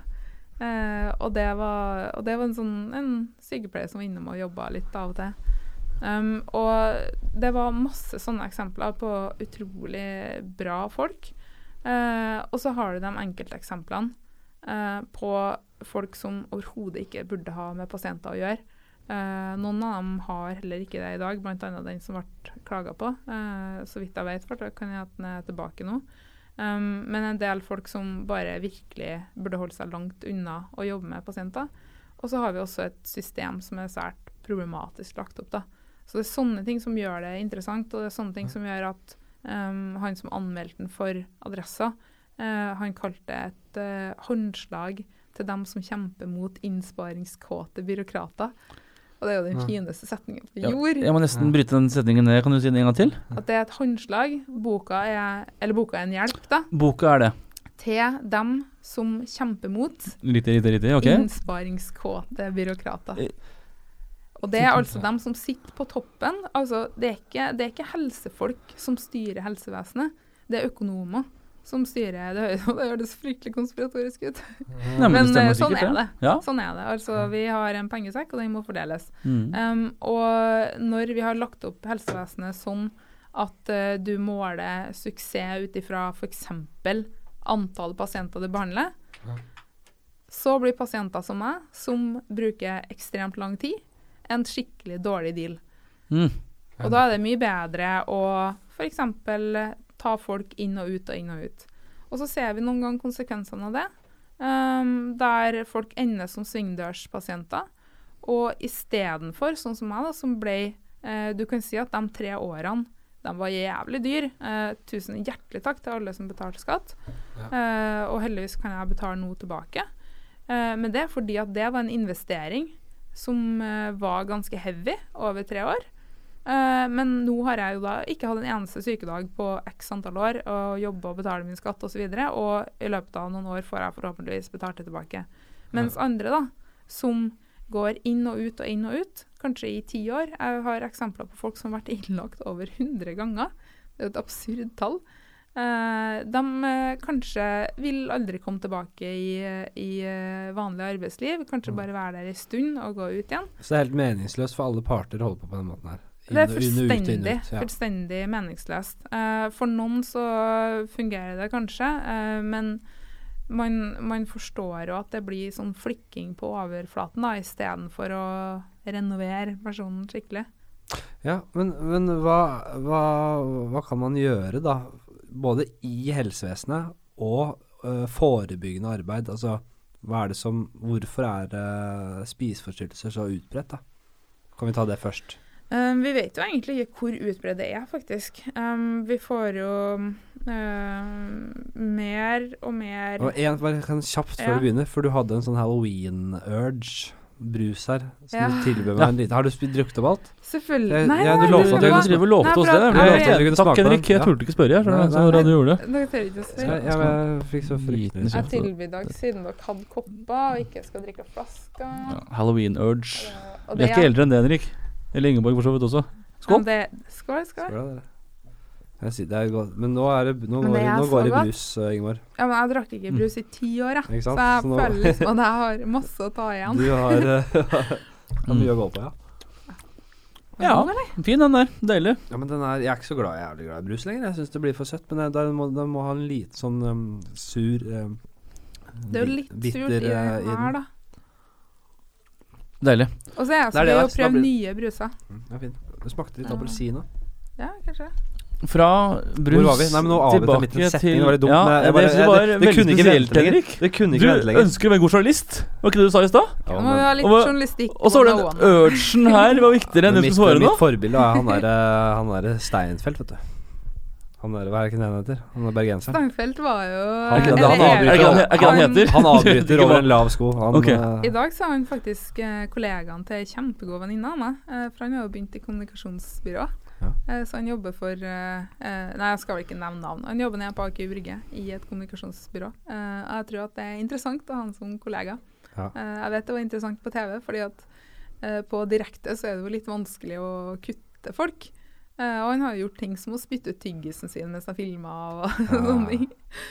Eh, og, det var, og det var en sånn en sykepleier som var innom og jobba litt av og til. Um, og det var masse sånne eksempler på utrolig bra folk. Eh, og så har du de enkelteksemplene eh, på folk som overhodet ikke burde ha med pasienter å gjøre. Eh, noen av dem har heller ikke det i dag, bl.a. den som ble klaga på. Eh, så vidt jeg vet, det kan jeg at den er tilbake nå. Um, men en del folk som bare virkelig burde holde seg langt unna å jobbe med pasienter. Og så har vi også et system som er svært problematisk lagt opp. da. Så det er sånne ting som gjør det interessant, og det er sånne ting som gjør at um, han som anmeldte den for Adressa, uh, han kalte det et uh, håndslag til dem som kjemper mot innsparingskåte byråkrater. Og det er jo den fineste setningen på
Ja,
jord.
jeg må nesten bryte den setningen ned. Kan du si den en gang til?
At det er et håndslag. Boka er, eller boka er en hjelp da,
Boka er det.
til dem som kjemper mot
lite, lite, lite. Okay.
innsparingskåte byråkrater.
Eh,
Og det er altså dem som sitter på toppen. Altså, det, er ikke, det er ikke helsefolk som styrer helsevesenet, det er økonomer som styrer Det høres, det høres fryktelig konspiratorisk ut.
Ja, men,
Men,
det
eh, sånn er det.
Ja.
Sånn er det. Altså, vi har en pengesekk, og den må fordeles.
Mm.
Um, og når vi har lagt opp helsevesenet sånn at uh, du måler suksess ut ifra f.eks. antall pasienter du behandler, så blir pasienter som meg, som bruker ekstremt lang tid, en skikkelig dårlig deal.
Mm.
Og da er det mye bedre å f.eks. ta folk inn og ut og inn og ut. Og så ser vi noen ganger konsekvensene av det, um, der folk ender som svingdørspasienter. Og istedenfor, sånn som meg, da, som ble eh, Du kan si at de tre årene de var jævlig dyr. Eh, tusen hjertelig takk til alle som betalte skatt. Eh, og heldigvis kan jeg betale noe tilbake. Eh, men det er fordi at det var en investering som eh, var ganske heavy over tre år. Eh, men nå har jeg jo da ikke hatt en eneste sykedag på x antall år og jobbe og betale min skatt osv. Og, så og i løpet av noen år får jeg forhåpentligvis betalt det tilbake. Mens andre, da, som går inn og ut og inn og ut, kanskje i ti år Jeg har eksempler på folk som har vært innlagt over 100 ganger. Det er et absurd tall. Uh, de uh, kanskje vil aldri komme tilbake i, i uh, vanlig arbeidsliv. Kanskje bare være der en stund og gå ut igjen.
Så det er helt meningsløst for alle parter å holde på på den måten her.
Det er
ut,
fullstendig,
ja.
fullstendig meningsløst. Eh, for noen så fungerer det kanskje, eh, men man, man forstår jo at det blir sånn flikking på overflaten da, istedenfor å renovere personen skikkelig.
Ja, men, men hva, hva, hva kan man gjøre, da? Både i helsevesenet og uh, forebyggende arbeid. Altså, hva er det som Hvorfor er spiseforstyrrelser så utbredt, da? Kan vi ta det først?
Um, vi vet jo egentlig ikke hvor utbredt det er, faktisk. Um, vi får jo um, mer og mer
Og en, bare kan kjapt før
Ja.
vi begynner, for du hadde en sånn Halloween-urge. Brus her. Som
Ja.
du tilbød meg
Ja.
en liten Har du drukket opp alt?
Selvfølgelig.
Jeg-
Nei,
ja, du lovte
det
Du lovte oss det.
jeg
kunne
Takk,
smake på
Henrik. Jeg turte ikke spørre, jeg.
Nei, nei,
du gjorde det.
Dere tør ikke å spørre.
jeg, fikk så fryktelig
Jeg
tilbød
i dere, siden dere hadde kopper og ikke skal drikke flasker
Halloween urge.
eh,
Vi er ikke eldre enn det, Henrik. Eller Ingeborg for så vidt også. Skål.
Men det, skål, skål.
Skål, det. Jeg sier, det er godt. Men nå, er det, nå,
Men det er
nå går det
i
brus, uh, Ingeborg.
Ja, men jeg drakk ikke brus i ti år, jeg. Så jeg
Så nå-
føler liksom at jeg har masse å ta igjen.
Du har uh, har mye å gå på, ja.
Ja, fin den der. Deilig.
Ja, men den er, Jeg er ikke så glad, jeg er jævlig glad i brus lenger. Jeg syns det blir for søtt. Men den må, den må ha en liten sånn um, sur um,
Det er jo litt
bitter,
surt i
uh,
den her, da.
Deilig.
Og så er jeg
Det er
gøy å prøve
blir-
nye bruser.
Mm, ja, fint. Det smakte litt appelsin òg.
Ja, kanskje.
Fra brus
Hvor var vi? Nei, men nå avbrøt jeg setning. Det var litt dumt.
Ja, det
bare-
var
det, det kunne ikke vente lenger. Det kunne
Du
ikke vente lenger.
ønsker å være god journalist. Var ikke det du sa i stad?
Ja,
må vi ha litt
Og
journalistikk.
Og så var det
101.
den urgen her var viktigere enn
det
du skulle svare nå.
mitt forbilde er han derre der Steinfeld, vet du. Han der, Hva er det ikke han heter? Han er bergenseren.
Stangfelt var jo
Han-
Er
han
han, er han, er han?
Han avbryter over en lav sko. Han,
Ok.
eh,
I dag så er han faktisk uh, kollegaen til ei kjempegod venninne av meg. Uh, for han har jo begynt i kommunikasjonsbyrå.
Ja.
Eh, så han jobber for Nei, jeg skal vel ikke nevne navn. Han jobber nede på Aker Brygge i et kommunikasjonsbyrå. Eh, og jeg tror at det er interessant å ha han som kollega.
Ja.
Eh, jeg vet det var interessant på TV, fordi at eh, på direkte så er det jo litt vanskelig å kutte folk. Eh, og han har gjort ting som å spytte ut tyggisen sin mens han filma og sånne ting.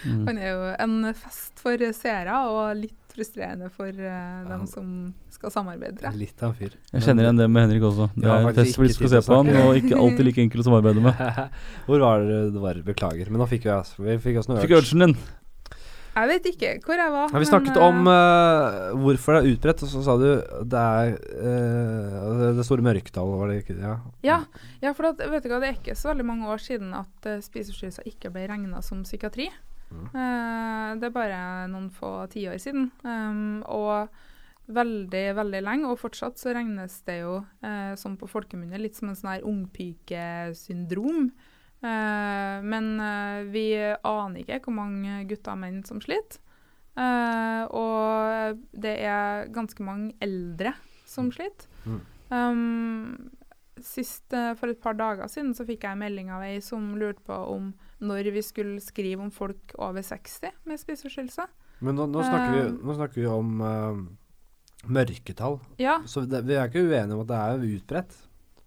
Mm.
Han er jo en fest for seere og litt frustrerende for uh, dem som skal samarbeide.
Litt av en fyr.
Jeg kjenner igjen det med Henrik også. Det er
en
fest for de som skal se på han, og ikke alltid like enkel å samarbeide med.
Hvor var det du var? Beklager. Men nå fikk vi, altså, vi fikk oss noe
Fikk urgen din.
Jeg vet ikke hvor jeg var.
Ja, vi snakket
men,
om uh, hvorfor det er utbredt, og så sa du det er uh, det store mørketallet, var det ikke ja.
Ja, ja for at, vet du hva, det er ikke så veldig mange år siden at uh, spiseforstyrrelser ikke ble regna som psykiatri.
Mm.
Uh, det er bare noen få tiår siden. Um, og veldig, veldig lenge, og fortsatt så regnes det jo som på folkemunne litt som en sånn her ungpikesyndrom. Eh, men uh, vi aner ikke hvor mange gutter og menn som sliter. Uh, og det er ganske mange eldre som sliter.
Mm.
Um, sist, for et par dager siden så fikk jeg en melding av ei som lurte på om når vi skulle skrive om folk over 60 med spiseforstyrrelser.
Men nå, nå, snakker vi,
Eh.
nå snakker vi om mørketall.
Ja,
Så det, vi er ikke uenige om at det er utbredt.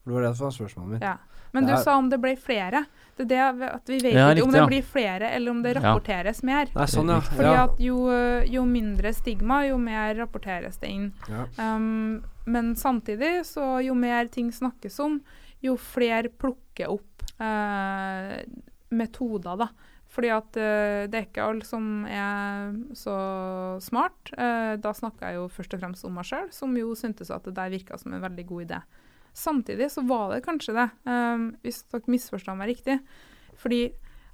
For Det var det som var spørsmålet mitt.
ja. Men du
er-
sa om det ble flere. Det er det at vi vet
Ja,
ikke om det
ja.
blir flere, eller om det
Ja.
rapporteres mer.
Nei, sånn, ja.
Fordi
ja.
at jo, eh, jo mindre stigma, jo mer rapporteres det inn.
ja.
Um, men samtidig, så jo mer ting snakkes om, jo flere plukker opp uh, metoder, da. Fordi at uh, det er ikke alle som er så smart. Uh, da snakker jeg jo først og fremst om meg sjøl, som jo syntes at det der virka som en veldig god idé. Samtidig så var det kanskje det, um, hvis dere misforstår meg riktig. Fordi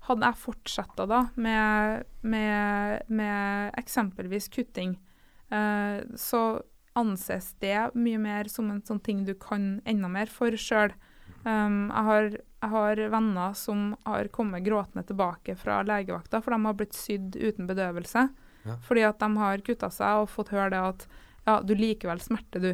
hadde jeg fortsatt da med, med, med eksempelvis kutting, uh, så anses det mye mer som en sånn ting du kan enda mer for sjøl. Um, jeg, har, jeg har venner som har kommet gråtende tilbake fra legevakta, for de har blitt sydd uten bedøvelse.
Ja.
Fordi at de har kutta seg og fått høre det at ja, du likevel smerter, du.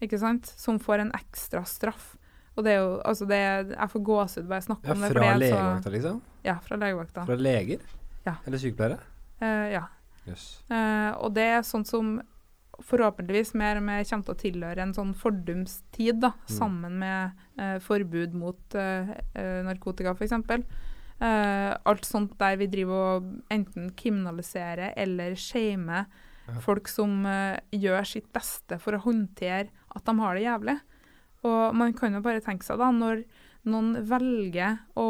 Ikke sant? Som får en ekstra straff. Og det er jo Altså, det Jeg får gåsehud bare jeg snakker
Ja,
om det.
fra legevakta, liksom?
Ja, fra legevakta.
Fra leger?
Ja.
Eller sykepleiere?
Uh, ja.
Yes.
Uh, og det er sånn som forhåpentligvis mer og mer kommer til å tilhøre en sånn fordumstid, da, sammen med uh, forbud mot eh, eh, narkotika, f.eks. Uh, alt sånt der vi driver og enten kriminaliserer eller shamer folk som uh, gjør sitt beste for å håndtere at de har det jævlig. Og man kan jo bare tenke seg da, når noen velger å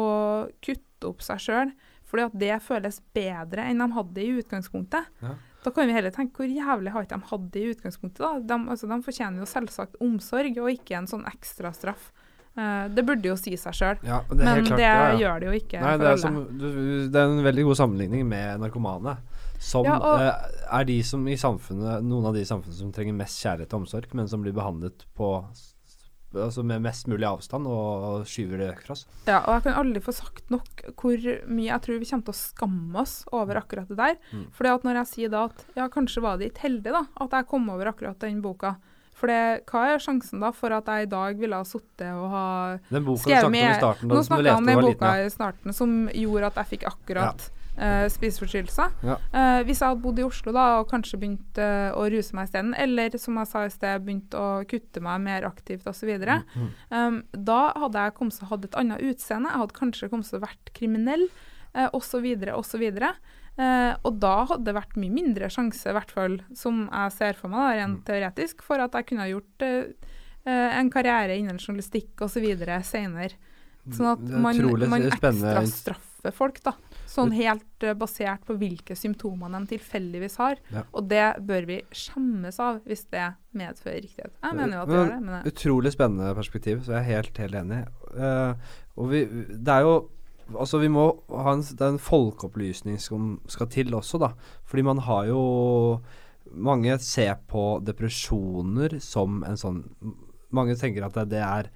kutte opp seg sjøl fordi at det føles bedre enn de hadde det i utgangspunktet.
Ja.
Da kan vi heller tenke hvor jævlig har ikke de hatt det i utgangspunktet. da? De, altså, de fortjener jo selvsagt omsorg, og ikke en sånn ekstrastraff. Uh, det burde jo si seg sjøl,
Ja,
men
klart,
det
ja,
gjør det jo ikke
Nei, det er, som, det er en veldig god sammenligning med narkomane. Som
Ja, og-
eh, er de som i samfunnet noen av de i samfunnet som trenger mest kjærlighet og omsorg, men som blir behandlet på Altså med mest mulig avstand og, skyver det fra oss.
Ja, og jeg kan aldri få sagt nok hvor mye jeg tror vi kommer til å skamme oss over akkurat det der.
Mm.
Fordi at når jeg sier da at ja, kanskje var det ikke heldig da, at jeg kom over akkurat den boka. For hva er sjansen da for at jeg i dag ville ha sittet og ha
Den boka du snakket om i starten, da,
Nå snakka jeg om den
var
boka
liten. Ja.
i starten som gjorde at jeg fikk akkurat eh, spiseforstyrrelser.
Ja.
Uh, hvis jeg hadde bodd i Oslo da, og kanskje begynt uh, å ruse meg isteden, eller som jeg sa i sted, begynt å kutte meg mer aktivt osv.,
Mm.
um, da hadde jeg kommet til å ha et annet utseende. Jeg hadde kanskje kommet til å vært kriminell, uh, osv., osv. Uh, og da hadde det vært mye mindre sjanse, i hvert fall som jeg ser for meg da, rent
Mm.
teoretisk, for at jeg kunne ha gjort uh, en karriere innen journalistikk osv. senere. Sånn at man, man ekstra straffer folk, da. Sånn helt uh, basert på hvilke symptomer de tilfeldigvis har.
Ja.
Og det bør vi skjemmes av, hvis det medfører riktighet. Jeg mener jo at det gjør det, men det.
Utrolig spennende perspektiv, så jeg er helt, helt enig. Uh, og vi, det er jo Altså, vi må ha en, det er en folkeopplysning som skal til også, da. Fordi man har jo Mange ser på depresjoner som en sånn Mange tenker at det, det er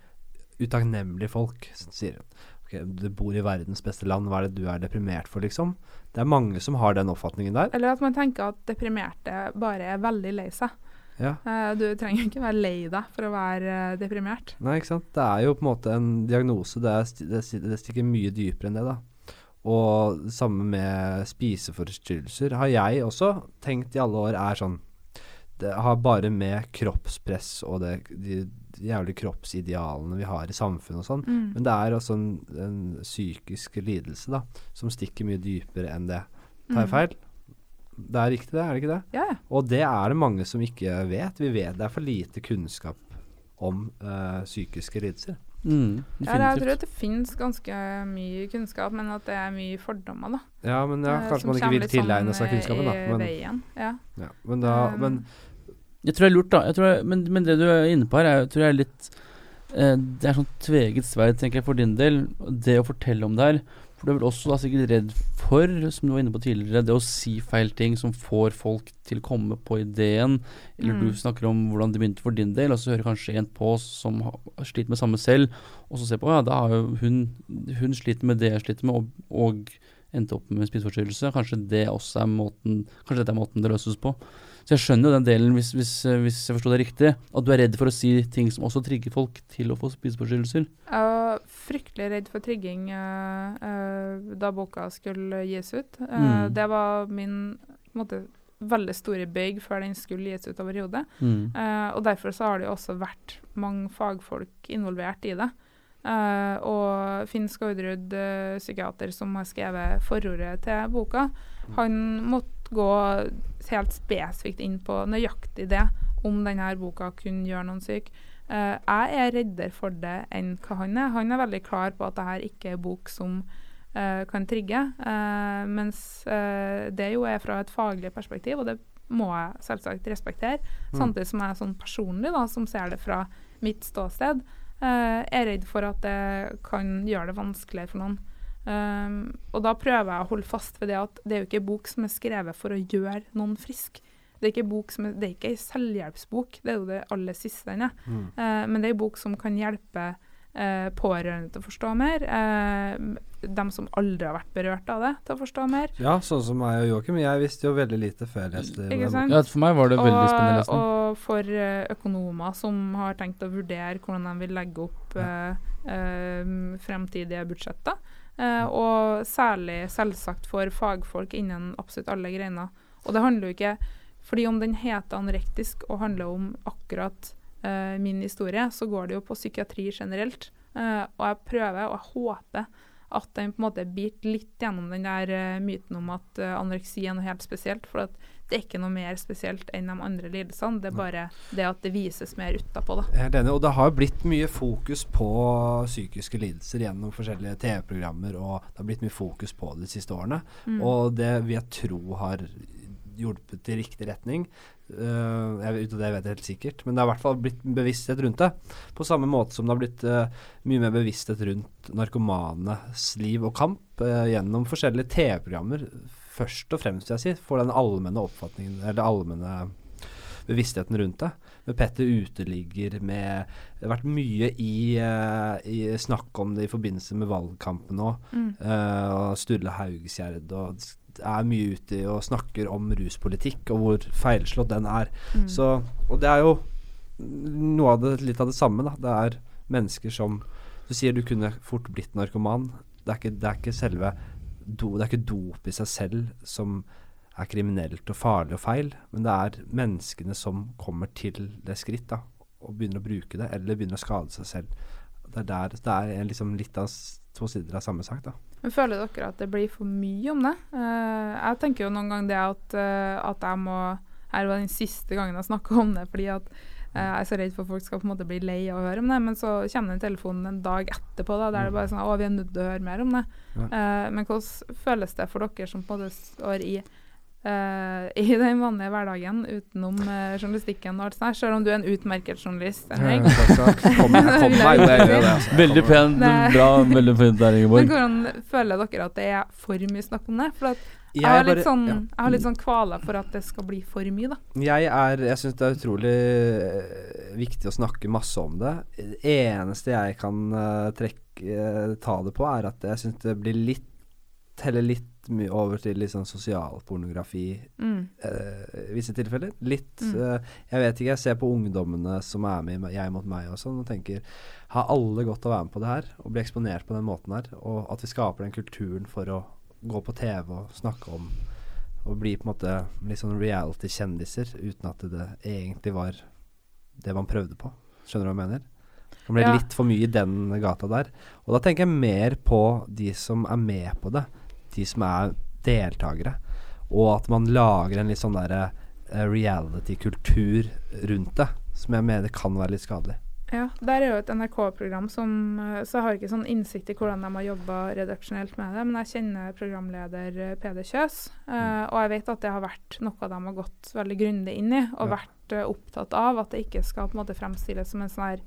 utakknemlige folk, sier hun. Ok, du bor i verdens beste land, hva er det du er deprimert for, liksom? Det er mange som har den oppfatningen der.
Eller at man tenker at deprimerte bare er veldig lei seg.
Ja.
Eh, du trenger ikke være lei deg for å være eh, deprimert.
Nei, ikke sant. Det er jo på en måte en diagnose. Det, er, det, stikker mye dypere enn det, da. Og samme med spiseforstyrrelser har jeg også tenkt i alle år er sånn Det har bare med kroppspress og det, de, de jævlige kroppsidealene vi har i samfunnet og sånn.
Mm.
Men det er også en, en psykisk lidelse, da, som stikker mye dypere enn det. Tar jeg
Mm.
feil? Det er riktig, det? Er det ikke det?
Ja, ja.
Og det er det mange som ikke vet. Vi vet det er for lite kunnskap om uh, psykiske lidelser.
Mm,
Ja, jeg tror at det finnes ganske mye kunnskap, men at det er mye fordommer, da.
Ja, men ja,
eh,
kanskje man ikke vil
sånn,
tilegne seg
eh,
kunnskapen, da.
i
Men,
veien. Ja.
ja, men, da,
Um,
men
Jeg tror det er lurt, da. Jeg men, men det du er inne på her, er, jeg tror jeg er litt eh, Det er sånn tveget sverd, tenker jeg, for din del. Det å fortelle om det her. For du er vel også da sikkert redd for, som du var inne på tidligere, det å si feil ting som får folk til å komme på ideen. Eller
Mm.
du snakker om hvordan det begynte for din del, og så hører kanskje en på som har sliter med samme selv, og så ser på ja, da har jo hun, hun sliter med det jeg sliter med, og, og endte opp med spiseforstyrrelse. Kanskje det også er måten Kanskje dette er måten det løses på. Så jeg skjønner jo den delen, hvis, hvis, eh, hvis jeg forstår det riktig, at du er redd for å si ting som også trigger folk til å få spiseforstyrrelser.
Jeg var fryktelig redd for trigging uh, uh, da boka skulle gis ut. Uh,
Mm.
Det var min måte, veldig store bøyg før den skulle gis ut overhodet.
Mm.
Og derfor så har det jo også vært mange fagfolk involvert i det. Uh, og Finn Skårderud, uh, psykiater som har skrevet forordet til boka, han måtte gå helt spesifikt inn på nøyaktig det, om denne boka kunne gjøre noen syk. Uh, jeg er reddere for det enn hva han er. Han er veldig klar på at dette ikke er bok som uh, kan trigge, Uh, mens det jo er fra et faglig perspektiv, og det må jeg selvsagt respektere. Samtidig som jeg sånn personlig, da, som ser det fra mitt ståsted, er redd for at det kan gjøre det vanskeligere for noen. Um, og da prøver jeg å holde fast ved det at det er jo ikke en bok som er skrevet for å gjøre noen frisk. Det er ikke en bok som er, det er ikke en selvhjelpsbok, det er jo det aller siste den er.
Mm.
Uh, men det er en bok som kan hjelpe uh, pårørende til å forstå mer. Uh, dem som aldri har vært berørt av det, til å forstå mer.
Ja, sånn som meg og Joakim. Jeg visste jo veldig lite før jeg leste den?
Ja, for meg var det veldig spennende
Og,
lesning.
og for eh, økonomer som har tenkt å vurdere hvordan de vil legge opp eh, fremtidige budsjetter. Eh, og særlig selvsagt for fagfolk innen absolutt alle greiner. Og det handler jo ikke Fordi om den heter anorektisk og handler om akkurat eh, min historie, så går det jo på psykiatri generelt. Eh, og jeg prøver, og jeg håper at den på en måte biter litt gjennom den der eh, myten om at eh, anoreksi er noe helt spesielt. For at det er ikke noe mer spesielt enn de andre lidelsene. Det er bare det at det vises mer utapå, da.
Og det har blitt mye fokus på psykiske lidelser gjennom forskjellige TV-programmer, og det har blitt mye fokus på det de siste årene.
Mm.
Og det vil jeg tro har hjulpet i riktig retning. Uh, jeg, det vet jeg helt sikkert, men det har i hvert fall blitt bevissthet rundt det. På samme måte som det har blitt uh, mye mer bevissthet rundt narkomanes liv og kamp uh, gjennom forskjellige TV-programmer. Først og fremst, vil jeg si, for den allmenne oppfatningen, eller allmenne bevisstheten rundt det. Med Petter uteligger, med Det har vært mye i, uh, i snakk om det i forbindelse med valgkampen òg.
Mm.
Uh, og Sturle Haugesgjerd og er mye ute og snakker om ruspolitikk og hvor feilslått den er.
Mm.
Så, og det er jo noe av det, litt av det samme. Da. Det er mennesker som Du sier du kunne fort blitt narkoman. Det er ikke, det er ikke selve do, Det er ikke dop i seg selv som er kriminelt og farlig og feil, men det er menneskene som kommer til det skritt da, og begynner å bruke det, eller begynner å skade seg selv. Det er, der, det er liksom litt av to sider av samme sak. da.
Men føler dere at det blir for mye om det? Uh, jeg tenker jo noen ganger det at, uh, at jeg må Her var den siste gangen jeg snakka om det, fordi at jeg er så redd for at folk skal på en måte bli lei av å høre om det. Men så kommer den telefonen en dag etterpå da, der det bare er sånn Å, vi er nødt til å høre mer om det.
Ja.
Eh, men hvordan føles det for dere som på en måte står i eh, i den vanlige hverdagen utenom eh, journalistikken og alt sånt, selv om du er en utmerket journalist, Henrik.
Veldig pent, bra, veldig fint der,
Men hvordan føler dere at det er for mye snakk om det? For at jeg, har litt sånn,
ja.
jeg har litt sånn kvaler for at det skal bli for mye, da.
Jeg er Jeg syns det er utrolig eh, viktig å snakke masse om det. Det eneste jeg kan eh, trekke eh, ta det på, er at jeg syns det blir litt Teller litt mye over til litt sånn sosialpornografi
Mm.
eh, i visse tilfeller. Litt
Mm.
eh, Jeg vet ikke, jeg ser på ungdommene som er med i Jeg mot meg og sånn, og tenker Har alle godt av å være med på det her, og bli eksponert på den måten her? Og at vi skaper den kulturen for å gå på TV og snakke om Og bli på en måte litt sånn reality-kjendiser uten at det egentlig var det man prøvde på. Skjønner du hva jeg mener? Det ble
Ja.
litt for mye i den gata der. Og da tenker jeg mer på de som er med på det. De som er deltakere. Og at man lager en litt sånn derre eh, reality-kultur rundt det, som jeg mener kan være litt skadelig.
Ja, der er jo et NRK-program som eh, Så jeg har ikke sånn innsikt i hvordan de har jobba redaksjonelt med det, men jeg kjenner programleder eh, Peder Kjøs, eh, og jeg vet at det har vært noe de har gått veldig grundig inn i, og
Ja.
vært uh, opptatt av at det ikke skal på en måte fremstilles som en sånn her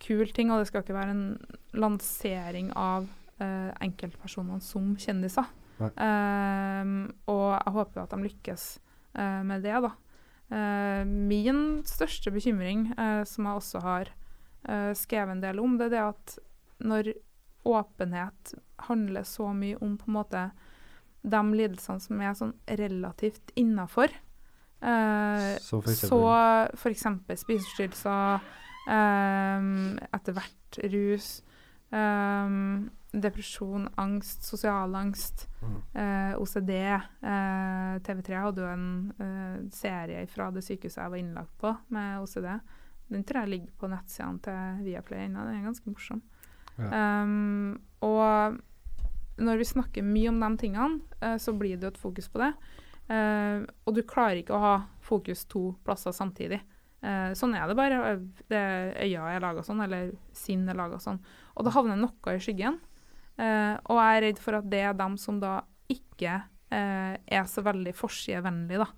kul ting, og det skal ikke være en lansering av uh, enkeltpersonene som kjendiser. Ehm, og jeg håper at de lykkes med det, da. Min største bekymring, som jeg også har eh, skrevet en del om, det er det at når åpenhet handler så mye om på en måte de lidelsene som er sånn relativt innafor, uh,
så
f.eks. spiseforstyrrelser, um, etter hvert rus, Um, depresjon, angst, sosial angst,
Mm.
eh, OCD. eh, TV3 hadde jo en eh, serie fra det sykehuset jeg var innlagt på med OCD. Den tror jeg ligger på nettsidene til Viaplay ennå. Den er ganske morsom. Um, og når vi snakker mye om de tingene, uh, så blir det jo et fokus på det. Uh, og du klarer ikke å ha fokus to plasser samtidig. Uh, sånn er det bare. Det, øya er laga sånn, eller sinn er laga sånn. Og da havner noe i skyggen. Og jeg er redd for at det er dem som da ikke eh, er så veldig forsidevennlige, da.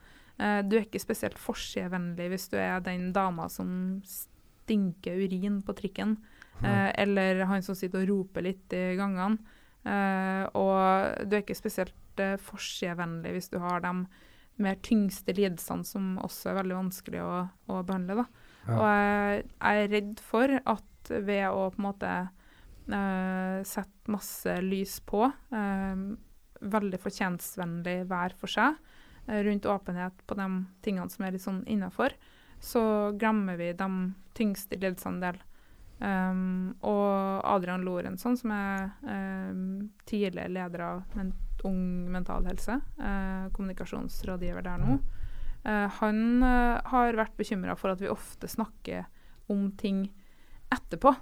Eh, du er ikke spesielt forsidevennlig hvis du er den dama som stinker urin på trikken. Eh, eller han som sitter og roper litt i gangene. Eh, og du er ikke spesielt forsidevennlig hvis du har de mer tyngste lidelsene som også er veldig vanskelig å, å behandle. Da.
Ja.
Og jeg, jeg er redd for at ved å på en måte uh, sette masse lys på. uh, veldig fortjenstvennlig hver for seg rundt åpenhet på de tingene som er litt sånn innafor, så glemmer vi de tyngste en del. Um, og Adrian Lorentzson, som er um, tidligere leder av men Ung Mental Helse, uh, kommunikasjonsrådgiver der nå, uh, han uh, har vært bekymra for at vi ofte snakker om ting etterpå,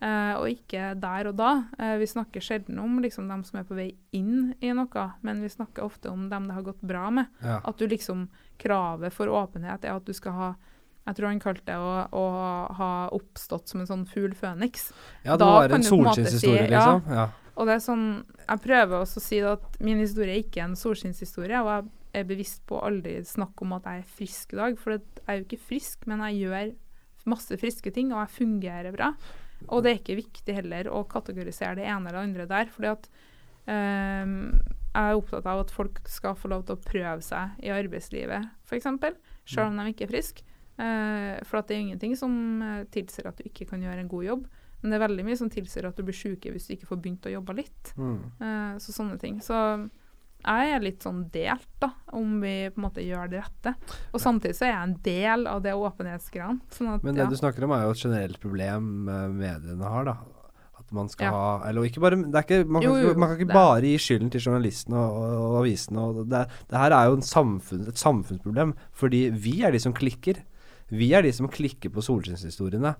eh, og ikke der og da. Uh, vi snakker sjelden om liksom, dem som er på vei inn i noe, men vi snakker ofte om dem det har gått bra med.
Ja.
At du liksom Kravet for åpenhet er at du skal ha jeg tror han kalte det å, å ha oppstått som en sånn fugl føniks.
ja, det
Da
var en solskinnshistorie,
si- ja.
liksom. Ja.
Og det er sånn, Jeg prøver også å si at min historie er ikke en solskinnshistorie. Og jeg er bevisst på å aldri snakke om at jeg er frisk i dag. For jeg er jo ikke frisk, men jeg gjør masse friske ting, og jeg fungerer bra. Og det er ikke viktig heller å kategorisere det ene eller andre der. fordi at um, jeg er opptatt av at folk skal få lov til å prøve seg i arbeidslivet, f.eks. Selv om de ikke er friske. Uh, for at det er ingenting som eh, tilsier at du ikke kan gjøre en god jobb. Men det er veldig mye som tilsier at du blir syke hvis du ikke får begynt å jobbe litt.
Mm.
Uh, så sånne ting. Så jeg er litt sånn delt, da, om vi på en måte gjør det rette. Og samtidig så er jeg en del av det åpenhetsgreiene. Sånn
Men det
ja.
du snakker om, er jo et generelt problem eh, mediene har, da. At man skal
Ja.
ha Eller ikke bare det er ikke, man, kan,
Jo, jo,
man kan ikke
det-
bare gi skylden til journalistene og, og, og avisene. Og det, det her er jo en samfunn, et samfunnsproblem, fordi vi er de som klikker. Vi er de som klikker på solskinnshistoriene.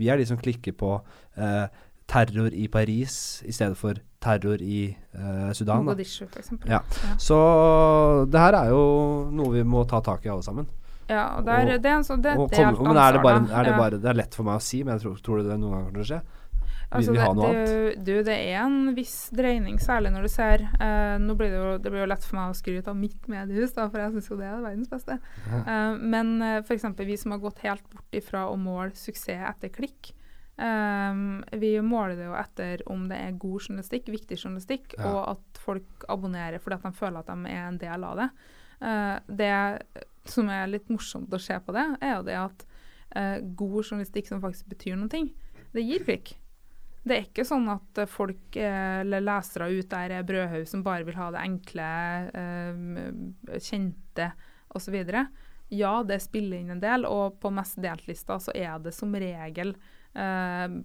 Vi er de som klikker på eh, terror i Paris i stedet for terror i eh, Sudan.
Mogadishu, for eksempel.
Ja. Så det her er jo noe vi må ta tak i alle sammen.
Ja, og der,
Og-
det er en sånn det er
Og
et
men er det, bare, er det,
Ja.
bare, det er lett for meg å si, men jeg tror, tror du det noen ganger kommer til å skje? Vil
Altså,
vi ha noe
det, du, det er en viss dreining, særlig når du ser uh, Nå blir det jo det blir jo lett for meg å skryte av mitt mediehus, da, for jeg syns jo det er verdens beste. Eh, men uh, f.eks. vi som har gått helt bort ifra å måle suksess etter klikk. Eh, vi måler det jo etter om det er god journalistikk, viktig journalistikk,
Ja.
og at folk abonnerer fordi at de føler at de er en del av det. Uh, det som er litt morsomt å se på det, er jo det at uh, god journalistikk som faktisk betyr noe, det gir klikk. Det er ikke sånn at folk eh, eller lesere ut der er brødhaug som bare vil ha det enkle, eh, kjente osv. Ja, det spiller inn en del, og på mest delt-lista så er det som regel eh,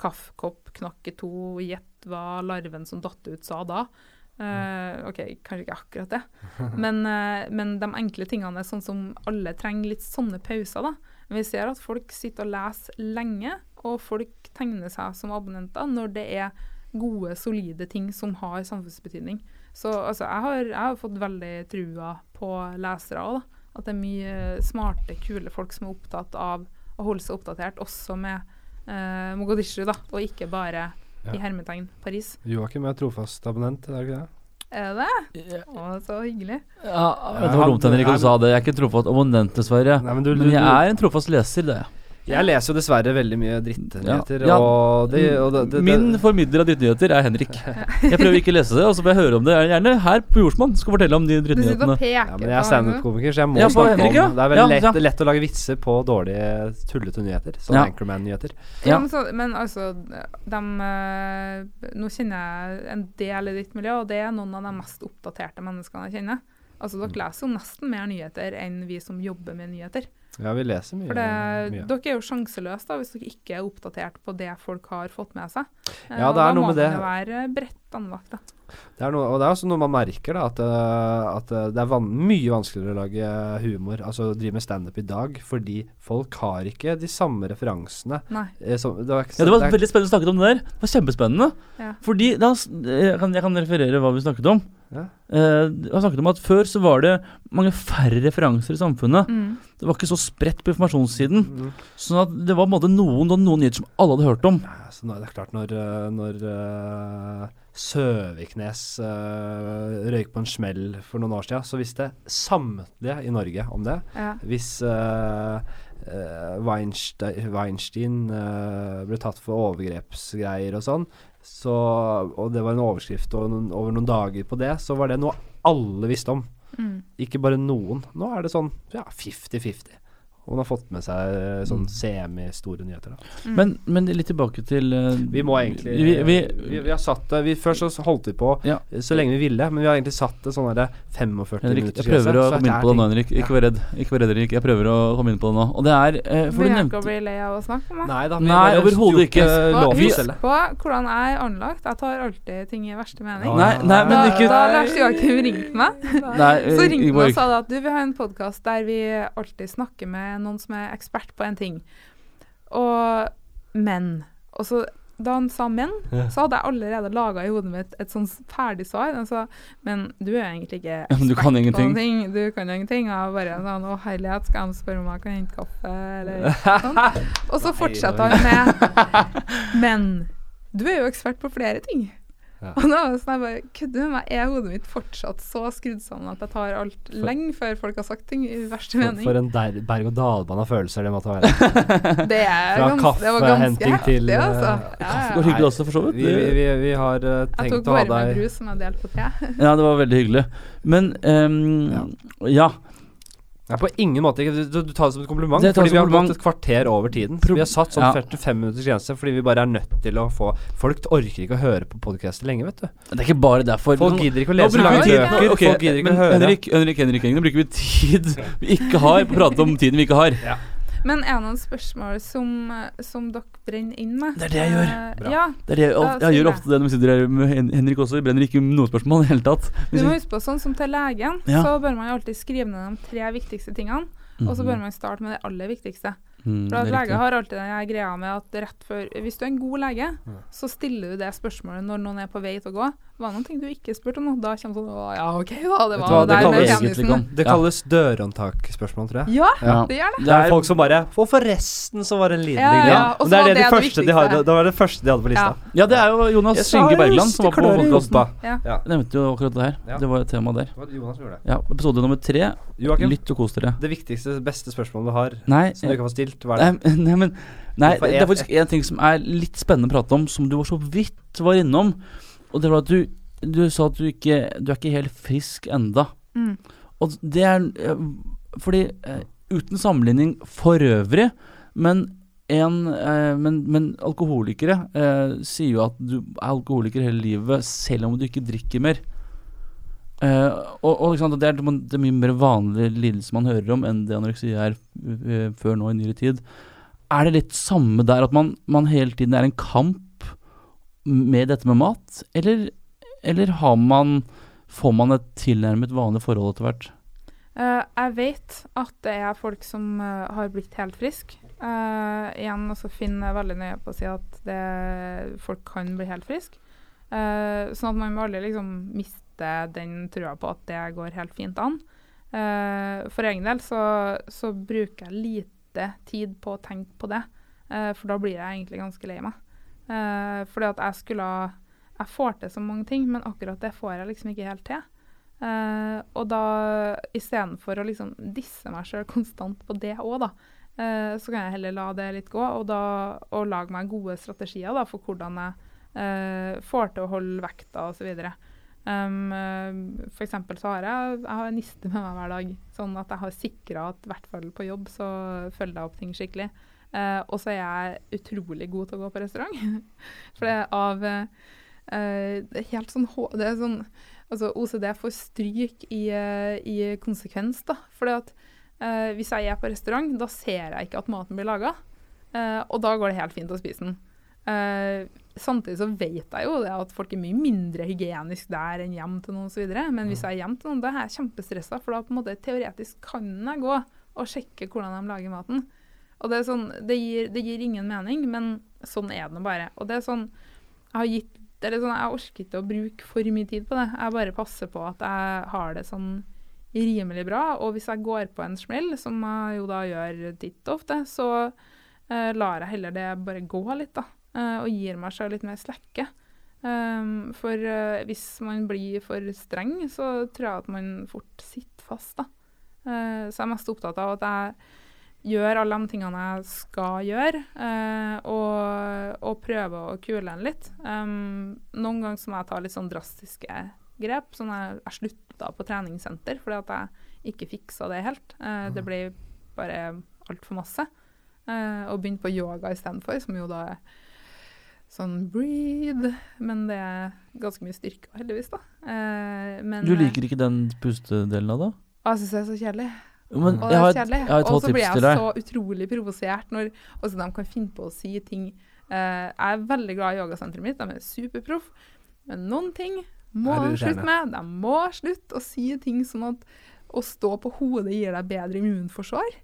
kaffekopp knakk i to, gjett hva larven som datt ut sa da. Uh, OK, kanskje ikke akkurat det, men, uh, men de enkle tingene er sånn som alle trenger litt sånne pauser, da. Men vi ser at folk sitter og leser lenge, og folk tegner seg som abonnenter når det er gode, solide ting som har samfunnsbetydning. Så altså, jeg har, jeg har fått veldig trua på lesere òg. At det er mye smarte, kule folk som er opptatt av å holde seg oppdatert, også med eh, Mogadishu, da, og ikke bare
Ja.
i hermetegn Paris.
Joakim er trofast abonnent, er det ikke det?
Er det det? Å, så hyggelig.
Ja, det var dumt Henrik at du sa det. Jeg er ikke trofast abonnent, dessverre.
Nei, men du,
Men jeg er en trofast leser, det.
Jeg leser jo dessverre veldig mye drittnyheter,
Ja. Ja.
og det, og det, det,
Min formidler av drittnyheter er Henrik. Jeg prøver ikke å lese det, og så får jeg høre om det. Er Gjerne her på Jordsmonn skal fortelle om de drittnyhetene.
ja, men jeg er standup-komiker, så jeg må
Ja,
snakke
Henrik, ja.
om Det er veldig lett,
ja.
lett å lage vitser på dårlige, tullete nyheter. Sånn
Ja.
Anchorman-nyheter.
Ja,
Ja.
men, så, men altså, de, eh, Nå kjenner jeg en del i ditt miljø, og det er noen av de mest oppdaterte menneskene jeg kjenner. Altså,
Mm.
Dere leser jo nesten mer nyheter enn vi som jobber med nyheter.
Ja, vi leser mye.
For det,
mye.
dere er jo sjanseløse da, hvis dere ikke er oppdatert på det folk har fått med seg. Eh,
Ja, det er noe med det.
Da må det være bredt anlagt. da.
Det er noe, og det er også noe man merker, da, at, øh, at øh, det er van mye vanskeligere å lage humor, altså drive med standup i dag, fordi folk har ikke de samme referansene.
Nei.
Eh, som, det var
Ja, det var veldig spennende å snakke om det der. Det var kjempespennende.
Ja.
Fordi da, jeg, kan, jeg kan referere hva vi snakket om.
Ja.
Uh, vi har snakket om at Før så var det mange færre referanser i samfunnet.
Mm.
Det var ikke så spredt på informasjonssiden.
Mm.
Sånn at det var på en måte noen, noen nyheter som alle hadde hørt om.
Ja, så nå er det klart når, når øh, Søviknes uh, røyk på en smell for noen år siden, så visste samtlige i Norge om det.
Ja.
Hvis uh, uh, Weinstein, Weinstein ble tatt for overgrepsgreier og sånn, så, og det var en overskrift over noen, over noen dager på det, så var det noe alle visste om.
Mm.
Ikke bare noen. Nå er det sånn ja, 50-50. Og man har fått med seg eh, sånn semi-store nyheter. Da.
Mm.
Men, men litt tilbake til uh,
Vi må egentlig
vi, vi,
vi, vi har satt det vi, Først så holdt vi på
Ja.
så lenge vi ville, men vi har egentlig satt det sånn derre 45 minutter.
jeg prøver å komme inn på det nå, Henrik. Ikke vær redd. Ikke vær redd, Henrik. Jeg prøver å komme inn på det nå. Og det er uh, For du nevnte
å bli lei av å snakke om det?
Nei da,
Nei, overhodet ikke.
Og
Lov
husk
selv.
på hvordan jeg er anlagt. Jeg tar alltid ting i verste mening.
Nei, nei, men
da,
ikke
da Lars Joakim ringte meg,
Nei, eh,
så ringte han og sa at du vil ha en podkast der vi alltid snakker med noen som er ekspert på en ting. Og men. Og så da han sa men,
Ja.
så hadde jeg allerede laga i hodet mitt et sånn ferdig svar. Han sa men du er egentlig ikke
ekspert du kan
på
ingenting.
noen ting. Du kan ingenting. Og jeg bare sånn Å herlighet, skal de spørre om jeg kan hente kaffe, eller sånn? Og så
fortsetter
han med Men du er jo ekspert på flere ting.
Ja.
Og da var det sånn jeg bare Kødder du med meg? Er hodet mitt fortsatt så skrudd sammen at jeg tar alt lenge før folk har sagt ting i verste
For,
mening?
for en berg-og-dal-bane av følelser det måtte være.
Det, er
Fra kaffehenting til, eh,
altså. Ja,
Det
ja.
var hyggelig også, for så vidt.
Vi, vi, vi, vi har uh,
Jeg
tenkt
tok
å ha
bare med brus som jeg delte på tre.
Ja, det var veldig hyggelig. Men ehm, ja.
Nei, på ingen måte. Du, du tar det som et kompliment.
Det
fordi vi har gått et kvarter over tiden.
Pro-
vi har satt sånn
Ja.
45 minutters grense fordi vi bare er nødt til å få Folk orker ikke å høre på podkaster lenge, vet du.
Det er ikke bare derfor.
Folk gidder ikke å lese lange bøker.
Okay,
folk gidder ikke
men
å høre.
Henrik, Henrik, Henrik, Henrik, nå bruker vi tid vi ikke har på å prate om tiden vi ikke har.
Men er det noen spørsmål som, som dere brenner inn med?
Det er det jeg gjør.
Bra.
Ja.
Det er det, jeg, jeg,
jeg
gjør ofte det når vi sitter her med Hen- Henrik også. Vi brenner ikke noe spørsmål i det hele tatt.
Du må huske på sånn som til legen,
Ja.
så bør man jo alltid skrive ned de tre viktigste tingene. Og så bør man starte med det aller viktigste.
Mm,
For at
er
leger har alltid den greia med at rett før Hvis du er en god lege, så stiller du det spørsmålet når noen er på vei til å gå. Var det noen ting du ikke spurte om nå? Da kommer sånn Å ja, OK, da. Det var
hva,
det der med penisen.
Det
Ja.
kalles dørhåndtakspørsmål, tror jeg.
Ja,
Ja.
det gjør det.
Det er folk som bare For forresten så var det en liten
Ja,
ting.
ja,
Ja,
og så
det er det,
det det
første de har, det var det første de hadde på lista.
Ja.
Ja, det er jo Jonas
jo
Bergland som var på podkasten.
Ja.
Ja.
Jeg nevnte jo akkurat det her.
Ja.
Det var et tema der.
Det var Jonas som gjorde det.
Ja, Episode nummer tre.
Joakim,
Lytt og kos dere.
det viktigste, beste spørsmålet du har,
Nei,
som du ikke har fått stilt, hva er det?
Nei, nei, men Nei, det er faktisk en ting som er litt spennende å prate om, som du var så vidt var innom. Og det var at du, du sa at du ikke Du er ikke helt frisk enda.
Mm.
Og det er eh, Fordi eh, Uten sammenligning for øvrig, men en, eh, men, men alkoholikere eh, sier jo at du er alkoholiker hele livet selv om du ikke drikker mer. Eh, og, og sant, det, er, det er mye mer vanlig lidelse man hører om enn det anoreksi er før nå i nyere tid. Er det litt samme der at man, man hele tiden er en kamp med dette med mat, eller, eller har man Får man et tilnærmet vanlig forhold etter hvert?
Uh, jeg vet at det er folk som uh, har blitt helt friske. Uh, igjen så finner jeg veldig nøye på å si at det, folk kan bli helt friske. Eh, sånn at man må aldri liksom miste den trua på at det går helt fint an. For egen del så, så bruker jeg lite tid på å tenke på det, for da blir jeg egentlig ganske lei meg. Uh, fordi at jeg skulle Jeg får til så mange ting, men akkurat det får jeg liksom ikke helt til. Uh, og da istedenfor å liksom disse meg sjøl konstant på det òg, da, uh, så kan jeg heller la det litt gå, og, da, og lage meg gode strategier da, for hvordan jeg får til å holde vekta osv. Um, for eksempel så har jeg, jeg har niste med meg hver dag, sånn at jeg har sikra at i hvert fall på jobb så følger jeg opp ting skikkelig. Eh, og så er jeg utrolig god til å gå på restaurant. For det er av uh, helt sånn Det er sånn Altså, OCD får stryk i, uh, i konsekvens, da. Fordi at hvis jeg er på restaurant, da ser jeg ikke at maten blir laga. og da går det helt fint å spise den. Uh, samtidig så vet jeg jo at folk er mye mindre hygienisk der enn hjem til noen osv. Men hvis jeg er hjem til noen, da er jeg kjempestressa, for da på en måte teoretisk kan jeg gå og sjekke hvordan de lager maten. Og det sånn, det gir, det gir ingen mening, men sånn er det nå bare. Og det er sånn, jeg har gitt eller sånn, Jeg orker ikke å bruke for mye tid på det. Jeg bare passer på at jeg har det sånn rimelig bra. Og hvis jeg går på en smell, som jeg jo da gjør titt ofte, så eh, lar jeg heller det bare gå litt, da. eh, og gir meg selv litt mer slekke. Um, for eh, hvis man blir for streng, så tror jeg at man fort sitter fast, da. Eh, så jeg er mest opptatt av at jeg gjør alle de tingene jeg skal gjøre, eh, og, og prøve å kule den litt. Um, noen ganger så må jeg ta litt sånn drastiske grep. Sånn jeg, jeg slutta på treningssenter fordi at jeg ikke fiksa det helt. Eh, det ble bare altfor masse. Eh, og begynte på yoga istedenfor, som jo da er sånn breathe. Men det er ganske mye styrke, heldigvis, da. Eh, men,
Du liker ikke den pustedelen av det?
eh, Jeg syns det er så kjedelig.
Men
Og det er kjedelig. Og så blir jeg så utrolig provosert når også de kan finne på å si ting eh, Jeg er veldig glad i yogasenteret mitt, de er superproff, men noen ting må de slutte med. De må slutte å si ting sånn at å stå på hodet gir deg bedre immunforsvar.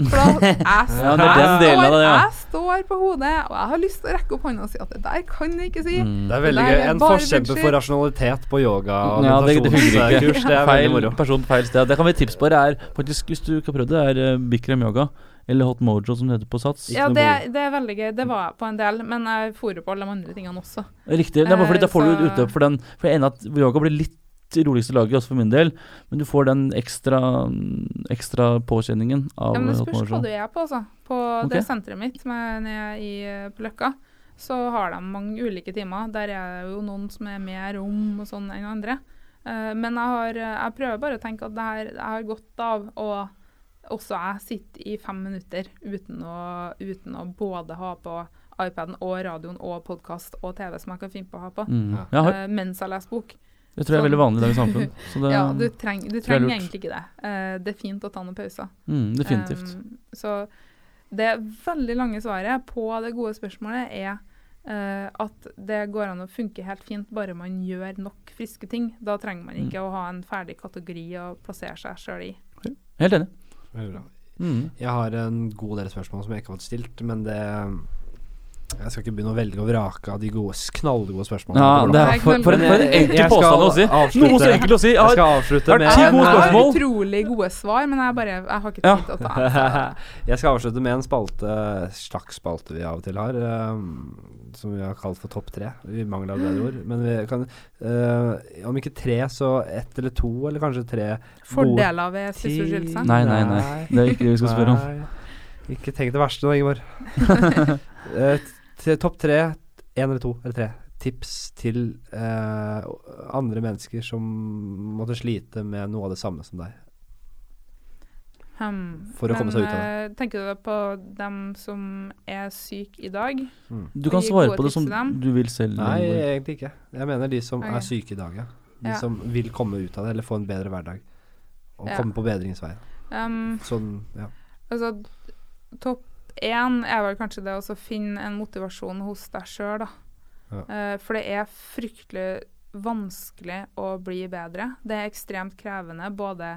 For da, jeg,
Ja, det
jeg, står,
ja.
jeg står på hodet, og jeg har lyst til å rekke opp hånda og si at det der kan jeg ikke si.
Mm.
Det er veldig
Det
gøy. En forkjemper for rasjonalitet på yoga og
Ja, det, det
Det er
Feil
moro.
person, feil sted. Det kan vi tipse tips på. Det er faktisk, hvis du ikke har prøvd det, er uh, Bikram yoga. Eller Hot Mojo, som det heter på Sats.
Ja, det, det er veldig gøy. Det var jeg på en del, men jeg fòrer på alle de andre tingene også.
Riktig. Det er bare fordi da får
Eh,
du
så-
utløp for den. For jeg er enig at yoga blir litt roligste laget, også for min del. Men du får den ekstra, ekstra påkjenningen av
Ja, men det spørs hva du er på, altså. På
okay.
det senteret mitt er nede i, eh, på Løkka, så har de mange ulike timer. Der er det jo noen som er mer rom og sånn enn andre. Uh, men jeg, har, jeg prøver bare å tenke at det her, jeg har godt av å også jeg sitter i fem minutter uten å, uten å både ha på iPaden og radioen og podkast og TV som jeg kan finne på å ha på,
Mm.
Ja.
uh,
eh, mens jeg leser bok.
Det tror jeg er veldig vanlig i dagens samfunn. Så det,
Ja, du, treng, du
er
trenger egentlig ikke det. Uh, det er fint å ta noen pauser.
mm, definitivt.
Um, så det veldig lange svaret på det gode spørsmålet er uh, at det går an å funke helt fint bare man gjør nok friske ting. Da trenger man
Mm.
ikke å ha en ferdig kategori å plassere seg sjøl i.
Helt enig.
Veldig bra.
Mm.
Jeg har en god del spørsmål som jeg ikke har fått stilt, men det Jeg skal ikke begynne å velge og vrake av de gode, knallgode spørsmålene.
Ja, det er for, for, en- for en enkel påstand å si.
avslutte-
Noe så enkelt å si. Jeg
skal avslutte med
ti gode spørsmål.
Jeg har utrolig gode svar, men jeg, bare, jeg har ikke tid til å ta dem.
Jeg skal avslutte med en spalte, slags spalte vi av og til har, um, som vi har kalt for Topp tre. Vi mangler bedre ord. Men vi kan uh, Om ikke tre, så ett eller to, eller kanskje tre
Fordeler ved sysselskillelse.
Nei, nei, nei. Det er ikke det vi skal spørre om.
Nei. Ikke tenk det verste nå, Ingeborg. Topp tre, én eller to eller tre. Tips til eh, andre mennesker som måtte slite med noe av det samme som deg.
Um,
For å komme seg ut av
Men, eh, tenker du på dem som er syke i dag?
Du kan svare på det som du vil selv.
Nei, egentlig ikke. Jeg mener de som
okay.
er syke i dag, ja. De
Ja.
som vil komme ut av det, eller få en bedre hverdag. Og
Ja.
komme på bedringsveien.
Um,
Sånn, ja.
Altså, topp én er vel kanskje det å finne en motivasjon hos deg sjøl, da.
Ja.
Uh, for det er fryktelig vanskelig å bli bedre. Det er ekstremt krevende, både,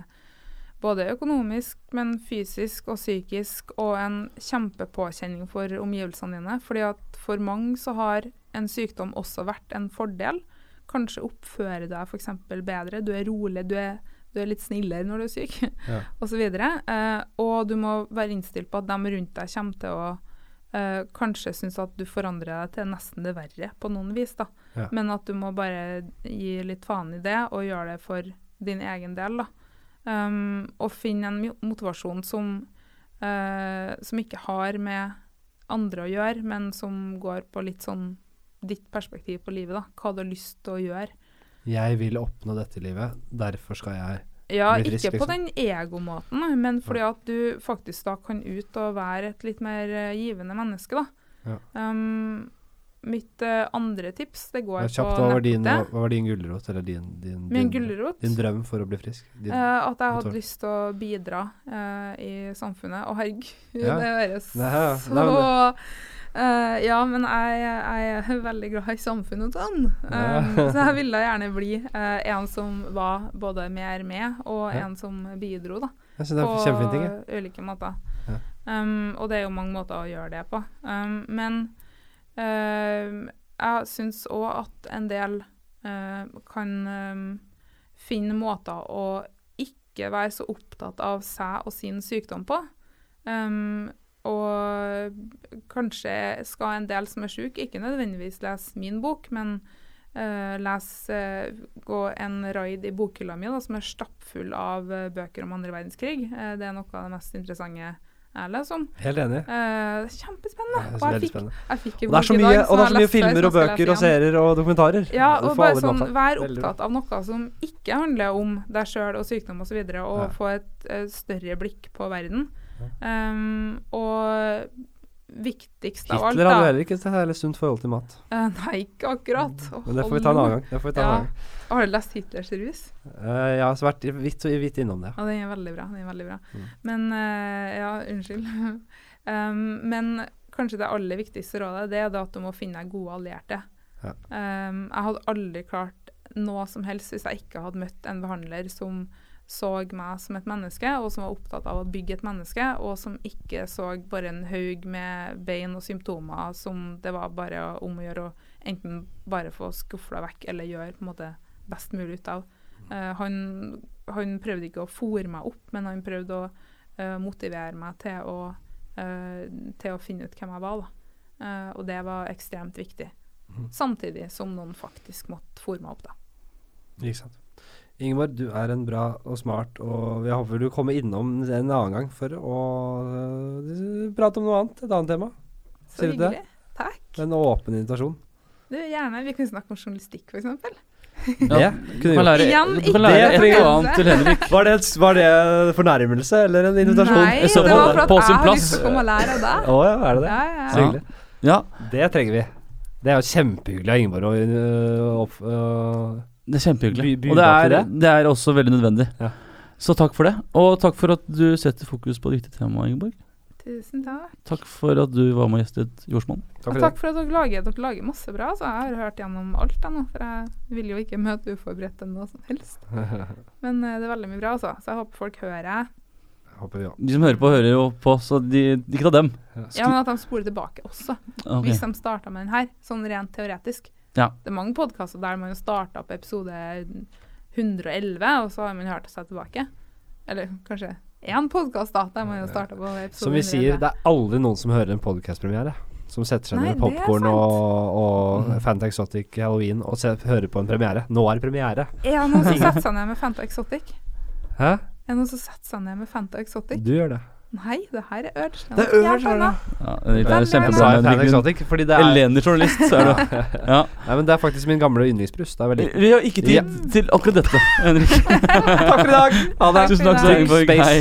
både økonomisk, men fysisk og psykisk, og en kjempepåkjenning for omgivelsene dine. Fordi at for mange så har en sykdom også vært en fordel. Kanskje oppfører deg f.eks. bedre, du er rolig, du er, du er litt snillere når du er syk
Ja.
osv. Eh, og du må være innstilt på at de rundt deg kommer til å eh, kanskje synes at du forandrer deg til nesten det verre på noen vis. da.
Ja.
Men at du må bare gi litt faen i det og gjøre det for din egen del. da. Um, og finne en motivasjon som, eh, som ikke har med andre å gjøre, men som går på litt sånn ditt perspektiv på livet. da. Hva du har lyst til å gjøre.
Jeg vil oppnå dette livet, derfor skal jeg
Ja,
Bli frisk, Ja,
ikke på
liksom.
den egomåten, men fordi at du faktisk da kan ut og være et litt mer eh, givende menneske, da.
Ja.
Um, mitt uh, andre tips, det går
Ja, Kjapt,
på
hva var din, hva, var din gulrot, eller din, din, din,
gulrot.
din drøm for å bli frisk?
Eh, at jeg hadde lyst til å bidra uh, i samfunnet. Å, herregud,
Ja.
det høres
Nei, ja.
så
Nei,
eh, Ja, men jeg, jeg er veldig glad i samfunnet og sånn. Um, så jeg ville gjerne bli uh, en som var både mer med, og
Ja.
en som bidro, da.
ting.
på ulike måter.
Ja.
Um, og det er jo mange måter å gjøre det på. Um, men uh, jeg syns òg at en del uh, kan um, finne måter å ikke være så opptatt av seg og sin sykdom på. Um, og kanskje skal en del som er syk, ikke nødvendigvis lese min bok, men uh, lese uh, Gå en raid i bokhylla mi, som er stappfull av uh, bøker om andre verdenskrig. Uh, det er noe av det mest interessante jeg leser om.
Helt enig.
Kjempespennende.
Ja,
Og jeg fikk, jeg fikk en
Og det er så mye,
dag
og det er så mye filmer og bøker og serier og dokumentarer.
Ja, og bare sånn, vær opptatt av noe som ikke handler om deg sjøl og sykdom osv., og, så videre, og
Ja.
få et eh, større blikk på verden. Um, og viktigst av alt,
Hitler hadde heller ikke et særlig sunt forhold til mat.
Uh, Nei, ikke akkurat. Oh,
Men det får vi ta en annen gang. Det får vi ta en annen gang.
Har du lest Hitlers rus?
Uh, jeg har vært vidt, vidt innom det.
Ja, den er veldig bra. Den er veldig bra.
Mm.
Men uh, Ja, unnskyld. um, men kanskje det aller viktigste rådet det er da at du må finne deg gode allierte.
Ja.
Um, jeg hadde aldri klart noe som helst hvis jeg ikke hadde møtt en behandler som så meg som et menneske, og som var opptatt av å bygge et menneske, og som ikke så bare en haug med bein og symptomer som det var bare om å gjøre å enten bare få skufla vekk eller gjøre på en måte best mulig ut av. Uh, han, han prøvde ikke å fòre meg opp, men han prøvde å uh, motivere meg til å, uh, til å finne ut hvem jeg var. Og det var ekstremt viktig.
Mm.
Samtidig som noen faktisk måtte fòre meg opp. da.
Ikke sant. Ingeborg, du er en bra og smart, og jeg håper du kommer innom en annen gang for å uh, prate om noe annet. Et annet tema.
Så
Sier
hyggelig. Takk.
En åpen invitasjon.
Du, gjerne. Vi kan snakke om journalistikk, f.eks.
Ja,
kunne
kan lære,
Jan,
du
ikke
lære
det
et
trenger-
og annet til Henrik.
var, det, var det fornærmelse eller en invitasjon?
Nei, det var for at
på
jeg har lyst til å komme og lære av deg.
Å ja, er det det?
Ja, ja,
Så hyggelig.
Ja,
Det trenger vi. Det er jo kjempehyggelig av Ingeborg å uh, opp, øh,
det er kjempehyggelig.
By-
Og det er, det er også veldig nødvendig.
Ja.
Så takk for det. Og takk for at du setter fokus på det viktige temaet, Ingeborg.
Tusen takk.
Takk for at du var med og gjestet Jordsmonn.
Takk
takk for at dere lager, dere lager masse bra. Så jeg har hørt gjennom alt jeg nå, for jeg vil jo ikke møte uforberedt til noe som helst. Men eh, det er veldig mye bra, altså. Så jeg håper folk hører.
Håper vi òg.
De som hører på, hører jo på, så de, de ikke ta dem.
Ja, men at de spoler tilbake også.
Okay.
Hvis de starta med den her, sånn rent teoretisk.
Ja.
Det er mange podkaster der man starta på episode 111, og så har man hørt seg tilbake. Eller kanskje én podkast, da, der man jo starta på episode
Som vi
111.
sier, det er aldri noen som hører en podcastpremiere. Som setter seg ned med popkorn og, og
Mm.
Fanta Exotic Halloween og se, hører på en premiere. Nå er det premiere.
Er det noen som setter seg ned med Fanta Exotic?
Hæ?
Er det noen som setter seg ned med Fanta Exotic?
Du gjør det.
Nei, det her er Urge.
Det er Urge.
Ja, det er kjempebra.
Exotic? Fordi det er
Elendig journalist, så er du. Ja.
Nei, men det er faktisk min gamle yndlingsbrus. Det er
Vi,
veldig
vi har ikke tid
Ja.
til akkurat dette, Henrik.
Takk for i dag! Ha det.
Tusen takk,
Takk for i
dag.
Hei.